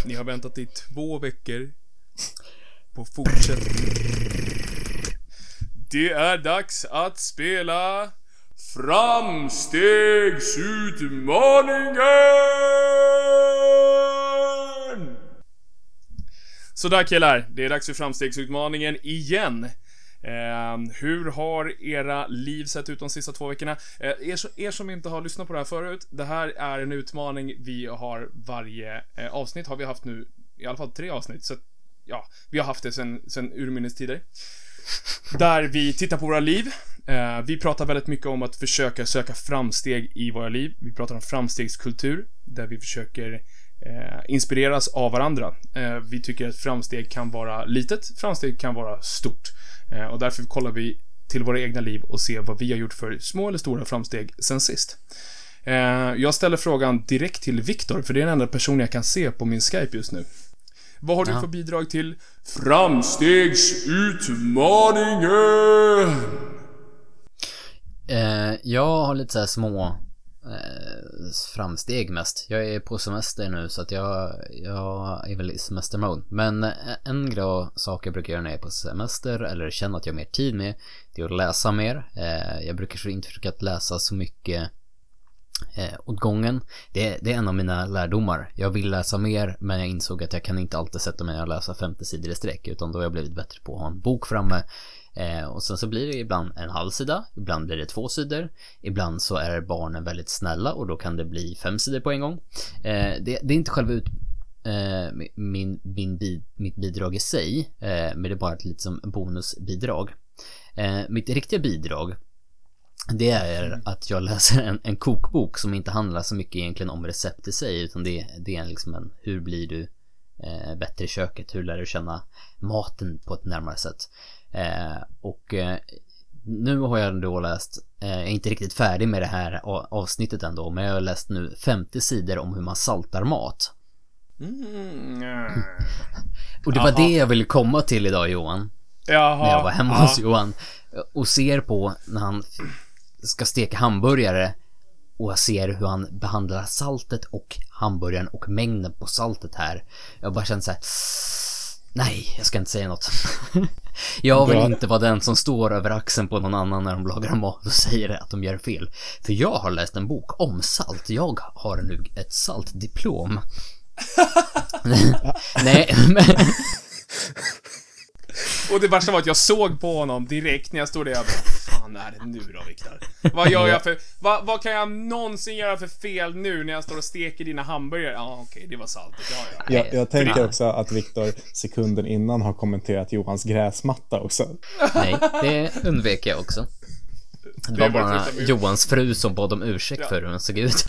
Ni har väntat i två veckor på fortsättning. Det är dags att spela Framstegsutmaningen! Sådär killar, det är dags för framstegsutmaningen igen. Eh, hur har era liv sett ut de sista två veckorna? Eh, er, som- er som inte har lyssnat på det här förut, det här är en utmaning vi har varje eh, avsnitt, har vi haft nu, i alla fall tre avsnitt, så att, ja, vi har haft det sen, sen urminnes tider. Där vi tittar på våra liv. Eh, vi pratar väldigt mycket om att försöka söka framsteg i våra liv. Vi pratar om framstegskultur, där vi försöker eh, inspireras av varandra. Eh, vi tycker att framsteg kan vara litet, framsteg kan vara stort. Eh, och därför kollar vi till våra egna liv och ser vad vi har gjort för små eller stora framsteg sen sist. Eh, jag ställer frågan direkt till Viktor, för det är den enda person jag kan se på min Skype just nu. Vad har du Ja. för bidrag till Framstegsutmaningen? Eh, jag har lite så små Eh, framsteg mest. Jag är på semester nu så att jag, jag är väl i semestermode. Men eh, en bra sak jag brukar göra när jag är på semester eller känner att jag har mer tid med det är att läsa mer. Eh, jag brukar inte försöka att läsa så mycket åt gången. Det, det är en av mina lärdomar. Jag vill läsa mer men jag insåg att jag kan inte alltid sätta mig och läsa 50 sidor i sträck utan då har jag blivit bättre på att ha en bok framme Eh, och sen så blir det ibland en halv sida, ibland blir det två sidor, ibland så är barnen väldigt snälla och då kan det bli fem sidor på en gång. Eh, det, det är inte själva ut, eh, min, min bid, mitt bidrag i sig, eh, men det är bara ett litet som bonusbidrag. Eh, mitt riktiga bidrag det är att jag läser en, en kokbok som inte handlar så mycket egentligen om recept i sig utan det, det är liksom en hur blir du eh, bättre i köket, hur lär du känna maten på ett närmare sätt. Eh, och eh, nu har jag då läst, eh, jag är inte riktigt färdig med det här avsnittet ändå, men jag har läst nu 50 sidor om hur man saltar mat. Mm. Och det var det jag ville komma till idag Johan. Jaha. När jag var hemma ja. hos Johan. Och ser på när han ska steka hamburgare. Och jag ser hur han behandlar saltet och hamburgaren och mängden på saltet här. Jag bara känner så här. Nej, jag ska inte säga något. Jag vill Bra. inte vara den som står över axeln på någon annan när de lagar mat och säger att de gör fel. För jag har läst en bok om salt. Jag har nu ett saltdiplom. Nej, men... Och det värsta var att jag såg på honom direkt när jag stod där jag bara, fan är det nu då Viktor? Vad gör jag för, vad, vad kan jag någonsin göra för fel nu när jag står och steker dina hamburgare? Ja, okej, det var saltet, ja, ja. Jag, jag tänker också att Viktor sekunden innan har kommenterat Johans gräsmatta också. Nej, det undvek jag också. Det var bara Johans fru som bad om ursäkt Ja. för hur hon såg ut.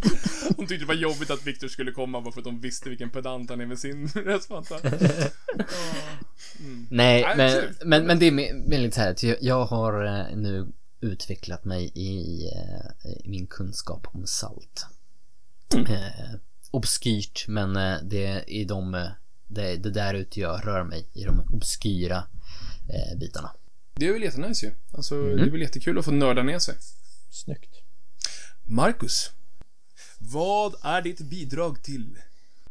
Hon tyckte det var jobbigt att Viktor skulle komma bara för att de visste vilken pedant han är med sin röstmatta. Nej, Nej, men, men, men det är lite så här att jag, har eh, nu utvecklat mig i, eh, i min kunskap om salt. Eh, obskyrt, men eh, det är de, det, det där ute jag rör mig, i de obskyra eh, bitarna. Det är väl jättenice ju. Alltså, Mm. det är väl jättekul att få nörda ner sig. Snyggt. Marcus. Vad är ditt bidrag till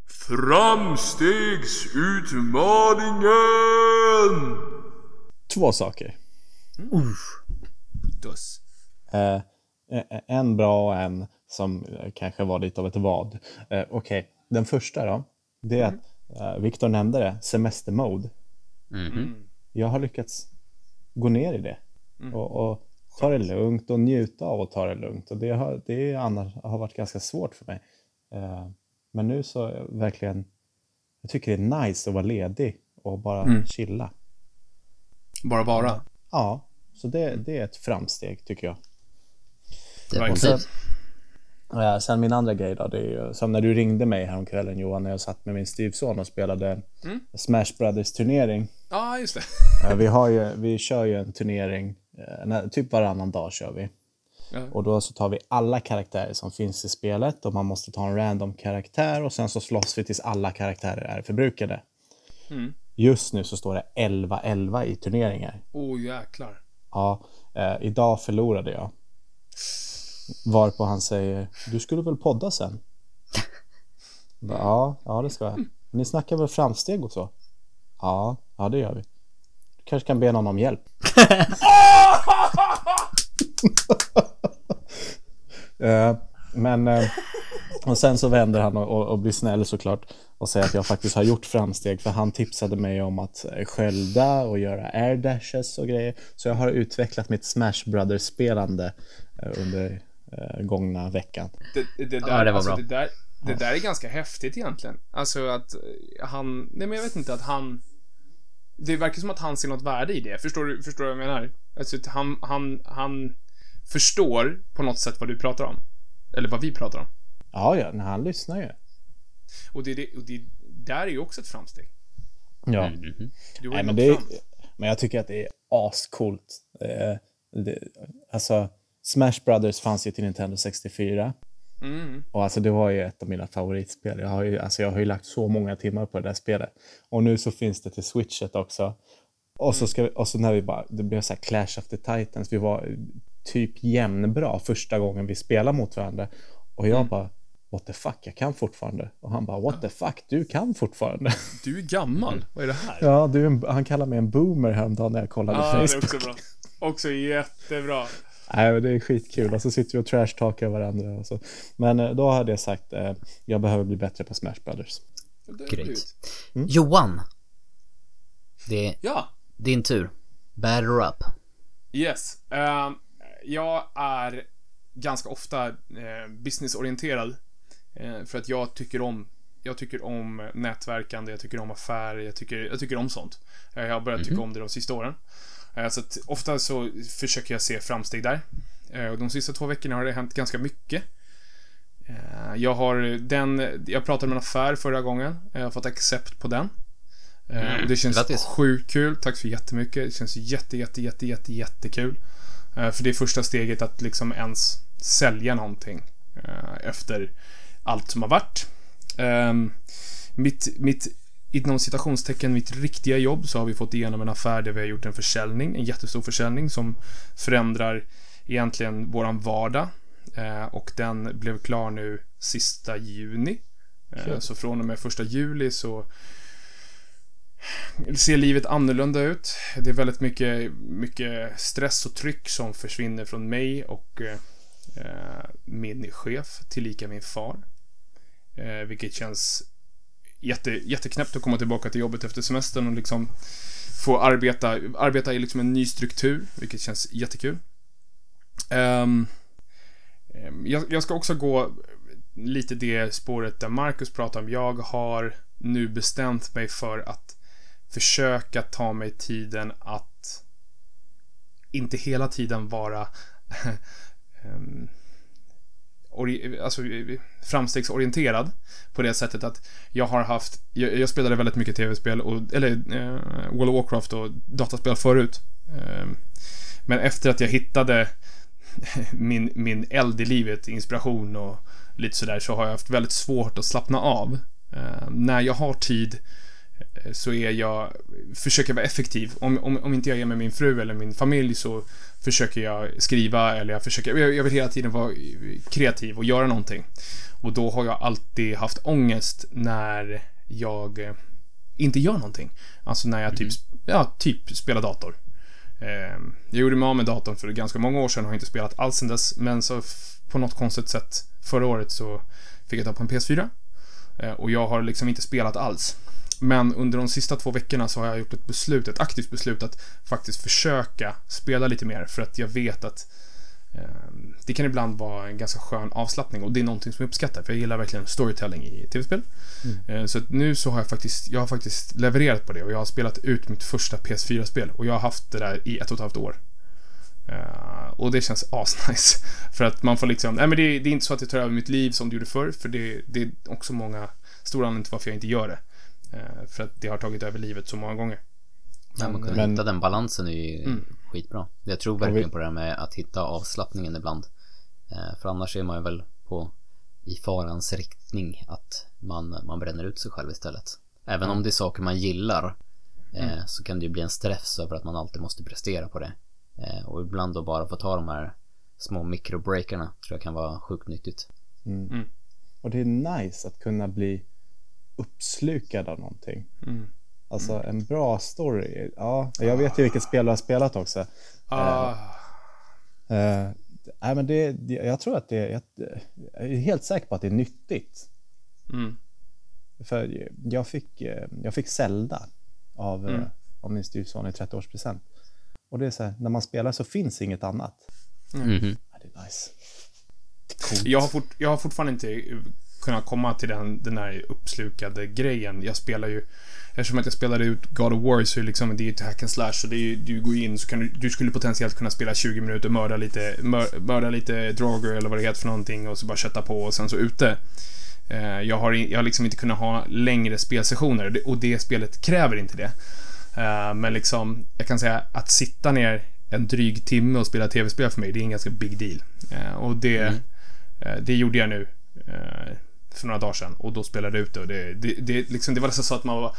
Framstegsutmaningen? Två saker. Dus. Eh, eh, en bra och en som eh, kanske var lite av ett vad. Eh, Okej, den första då. Det är att eh, Viktor nämnde det, semestermode. Mhm. Jag har lyckats gå ner i det och, och ta det lugnt och njuta av att ta det lugnt. Och det har, det annars har varit ganska svårt för mig. Eh, men nu så är jag verkligen, jag tycker det är nice att vara ledig och bara chilla. Bara vara. Ja, så det, det är ett framsteg tycker jag. Definitivt. Eh, sen min andra grej då, det är ju som när du ringde mig häromkvällen Johan, när jag satt med min styvson och spelade Smash Brothers turnering. Ja, ah, just det. Eh, vi, har ju, vi kör ju en turnering, eh, när, typ varannan dag kör vi. Ja. Och då så tar vi alla karaktärer som finns i spelet och man måste ta en random karaktär och sen så slåss vi tills alla karaktärer är förbrukade. Mm. Just nu så står det 11-11 i turneringar. Oh, jäklar. Ja, eh, idag förlorade jag. Varpå han säger, du skulle väl podda sen? Ja, ja det ska jag. Ni snackar väl framsteg och så? Ja, ja det gör vi. Kanske kan be någon om hjälp. Eh, Men, eh, och sen så vänder han och, och, och blir snäll såklart och säger att jag faktiskt har gjort framsteg för han tipsade mig om att eh, skölda och göra air dashes och grejer. Så jag har utvecklat mitt Smash Brothers-spelande eh, under gångna veckan. Det, det, där, Ja, det var alltså, bra. Det där, det där är ganska häftigt egentligen. Alltså att han... Nej, men jag vet inte att han... Det verkar som att han ser något värde i det. Förstår du, förstår du vad jag menar? Alltså att han, han, han förstår på något sätt vad du pratar om. Eller vad vi pratar om. Ja, ja, när han lyssnar ju. Och det, det, och det där är ju också ett framsteg. Ja. Du har Nej, men, det är, men jag tycker att det är ascoolt. Eh, det, alltså, Smash Brothers fanns ju till Nintendo 64. Mm. Och alltså det var ju ett av mina favoritspel. Jag har ju, alltså jag har ju lagt så många timmar på det där spelet. Och nu så finns det till switchet också. Och så, ska vi, och så när vi bara, det blev så här Clash of the Titans. Vi var typ jämnbra första gången vi spelade mot varandra. Och jag bara, what the fuck, jag kan fortfarande. Och han bara, what the fuck, du kan fortfarande. Du är gammal. Vad är det här? ja, du, han kallade mig en boomer häromdagen när jag kollade Ja, det är Facebook. också bra. Också jättebra. Nej, det är skitkul. Och så sitter vi och trashtalkar varandra. Och så. Men eh, då hade jag sagt, eh, jag behöver bli bättre på Smash Brothers. Great. blivit. Johan. Det är Ja, din tur. Batter up. yes. Ehm, jag är ganska ofta eh, businessorienterad. Eh, för att jag tycker om jag tycker om nätverkande, jag tycker om affärer, jag tycker, jag tycker om sånt. Jag har börjat tycka om det de sista åren. Eh, Så ofta så försöker jag se framsteg där. Eh, Och de sista två veckorna har det hänt ganska mycket. Eh, Jag har den, jag pratade med en affär förra gången. Jag har fått accept på den. Och det känns Grattis. sjukt kul. Tack så jättemycket. Det känns jätte, jätte, jätte, jätte, jättekul. För det är första steget att liksom ens sälja någonting efter allt som har varit. Ehm, Mitt, mitt inom citationstecken, mitt riktiga jobb så har vi fått igenom en affär där vi har gjort en försäljning, en jättestor försäljning som förändrar egentligen våran vardag. Eh, och den blev klar nu sista juni. Eh, så från och med första juli så ser livet annorlunda ut. Det är väldigt mycket, mycket stress och tryck som försvinner från mig och eh, min chef, tillika min far. Eh, vilket känns jätte, jätteknäppt att komma tillbaka till jobbet efter semestern och liksom få arbeta, arbeta i liksom en ny struktur, vilket känns jättekul. Um, jag, jag ska också gå lite det spåret där Marcus pratar om. Jag har nu bestämt mig för att försöka ta mig tiden att inte hela tiden vara um, alltså, eh, framstegsorienterad på det sättet att jag har haft, jag, jag spelade väldigt mycket tv-spel, och, eller eh, World of Warcraft och dataspel förut. Eh, men efter att jag hittade min, min eld i livet, inspiration och lite sådär, så har jag haft väldigt svårt att slappna av. Eh, när jag har tid eh, så är jag, försöker vara effektiv. Om, om, om inte jag är med min fru eller min familj så försöker jag skriva eller jag försöker, jag, vill hela tiden vara kreativ och göra någonting. Och då har jag alltid haft ångest när jag eh, inte gör någonting. Alltså när jag typ, ja, typ spelar dator. Eh, jag gjorde mig av med datorn för ganska många år sedan och har inte spelat alls sedan dess. Men så på något konstigt sätt förra året så fick jag ta på en PS4. Eh, och jag har liksom inte spelat alls. Men under de sista två veckorna så har jag gjort ett beslut, ett aktivt beslut att faktiskt försöka spela lite mer för att jag vet att eh, det kan ibland vara en ganska skön avslappning och det är någonting som jag uppskattar för jag gillar verkligen storytelling i tv-spel. Eh, så nu så har jag faktiskt, jag har faktiskt levererat på det och jag har spelat ut mitt första PS4-spel och jag har haft det där i ett och ett halvt år. Eh, och det känns asnice. För att man får liksom, nej men det, det är inte så att det tar över mitt liv som det gjorde förr, för det, det är också många stora anledningar till varför jag inte gör det. Eh, för att det har tagit över livet så många gånger. Men man kunna Men- hitta den balansen är ju Mm. skitbra. Jag tror verkligen på det här med att hitta avslappningen ibland. Eh, För annars är man ju väl på i farans riktning att man, man bränner ut sig själv istället. Även om det är saker man gillar eh, så kan det ju bli en stress över att man alltid måste prestera på det. Och ibland då bara få ta de här små mikrobreakerna tror jag kan vara sjukt nyttigt. Och det är nice att kunna bli uppslukad av någonting. Mm. Alltså en bra story. Ja, jag vet ju vilket spel du har spelat också. Ah, Uh, nej, men det, det, jag tror att det jag, jag är helt säker på att det är nyttigt. mm, För jag fick, eh, jag fick Zelda av, Mm. mm. av min styvson i 30-årspresent. Och det är så här, när man spelar så finns inget annat. Mhm. Ja, det är nice. Coolt. jag, har fort, jag har fortfarande inte kunnat komma till den, den här uppslukade grejen. Jag spelar ju, eftersom att jag spelade ut God of War så är det liksom, det är ju ett hack and slash. Så det är, du går in så kan du, du skulle potentiellt kunna spela 20 minuter, mörda lite, mör, mörda lite droger eller vad det heter för någonting och så bara kötta på och sen så ute. Eh, Jag har, jag har liksom inte kunnat ha längre spelsessioner och det- spelet kräver inte det. Eh, Men liksom, jag kan säga att sitta ner en dryg timme och spela tv-spel för mig, det är en ganska big deal. Eh, Och det, Eh, det gjorde jag nu för några dagar sedan och då spelade jag ut det och det, det, det, liksom, det var nästan så att man var...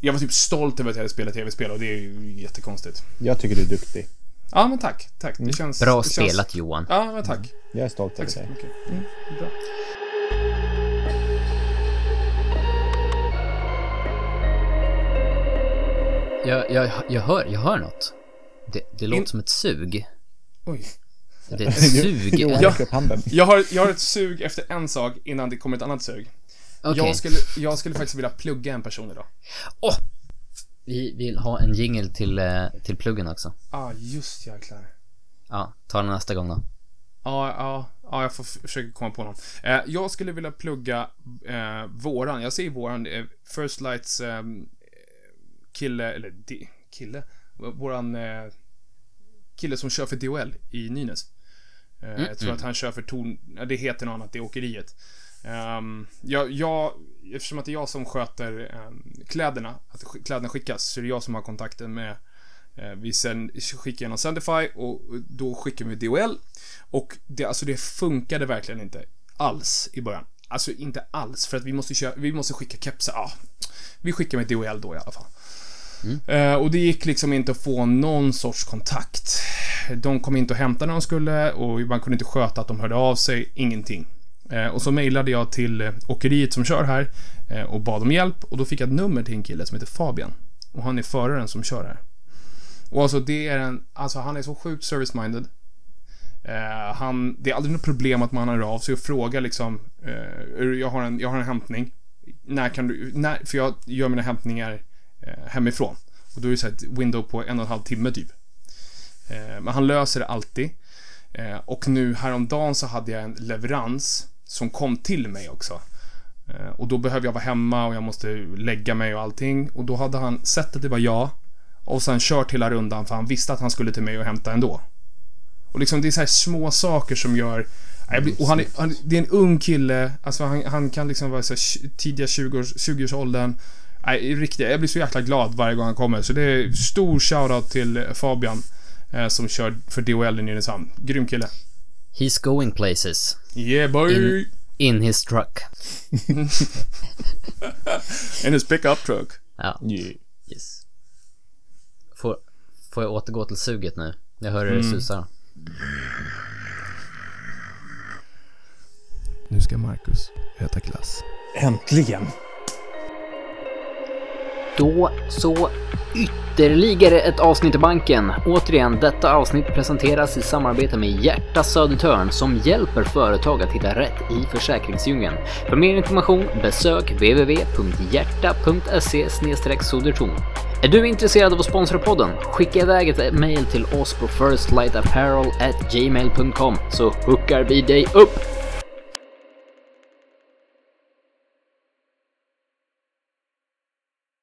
Jag var typ stolt över att jag hade spelat tv-spel och det är ju jättekonstigt. Jag tycker du är duktig. Ja, men tack. Tack. Det känns... Bra det känns, spelat Johan. Ja, men tack. Jag är stolt över dig. mycket. Mm, bra. Jag, jag, jag, hör, jag hör något. Det, det låter In- som ett sug. Oj. Det är ett sug. Ja. handen. Jag har, jag har ett sug efter en sak innan det kommer ett annat sug. Okej. Jag, skulle, jag skulle faktiskt vilja plugga en person idag. Åh! Vi vill ha en jingle till, eh, till pluggen också. Ah, just jäklar. Ja, ta den nästa gång då. Ja, ja, ja, jag får försöka komma på någon. Eh, jag skulle vilja plugga eh, våran, jag säger våran, eh, First Lights eh, kille, eller di, kille, våran eh, kille som kör för DHL i Nynäs. Eh, jag tror att han kör för Torn, ja, det heter något annat, det åkeriet. Um, jag, jag, eftersom att det är jag som sköter ehm, kläderna, att kläderna skickas, så är det jag som har kontakten med Eh, Vi sen skickar genom Sendify och då skickar vi DHL. Och det, alltså det funkade verkligen inte alls i början. Alltså inte alls, för att vi måste, köra, vi måste skicka kepsar. Ja, vi skickar med DHL då i alla fall. Eh, och det gick liksom inte att få någon sorts kontakt. De kom inte och hämtade när de skulle och man kunde inte sköta att de hörde av sig, ingenting. Eh, och så mejlade jag till eh, åkeriet som kör här eh, och bad om hjälp och då fick jag ett nummer till en kille som heter Fabian. Och han är föraren som kör här. Och alltså det är en, alltså han är så sjukt service-minded. Eh, han, det är aldrig något problem att man hör av sig och frågar liksom, eh, jag, har en, jag har en hämtning. När kan du, när, för jag gör mina hämtningar eh, hemifrån. Och då är det så här ett window på en och en halv timme typ. Eh, men han löser det alltid. Eh, och nu häromdagen så hade jag en leverans som kom till mig också. Eh, och då behöver jag vara hemma och jag måste lägga mig och allting. Och då hade han sett att det var jag. Och sen kört hela rundan för han visste att han skulle till mig och hämta ändå. Och liksom det är så här små saker som gör... Och han är, han, det är en ung kille, alltså han, han kan liksom vara så här, tidiga 20-års, 20-årsåldern. Nej, riktigt, jag blir så jäkla glad varje gång han kommer. Så det är stor shoutout till Fabian eh, som kör för DHL i Nynäshamn. Grym kille. He's going places. Yeah boy! In- In his truck. In his pickup truck. Ja, Yeah. yes. Får, får jag återgå till suget nu? Jag hör hur det susar. Nu ska Marcus äta glass. Äntligen! Då så ytterligare ett avsnitt i banken. Återigen, detta avsnitt presenteras i samarbete med Hjärta Södertörn som hjälper företag att hitta rätt i försäkringsdjungeln. För mer information besök www.hjärta.se sodertorn. Är du intresserad av att sponsra podden? Skicka iväg ett mail till oss på firstlightapparel@gmail.com så hookar vi dig upp!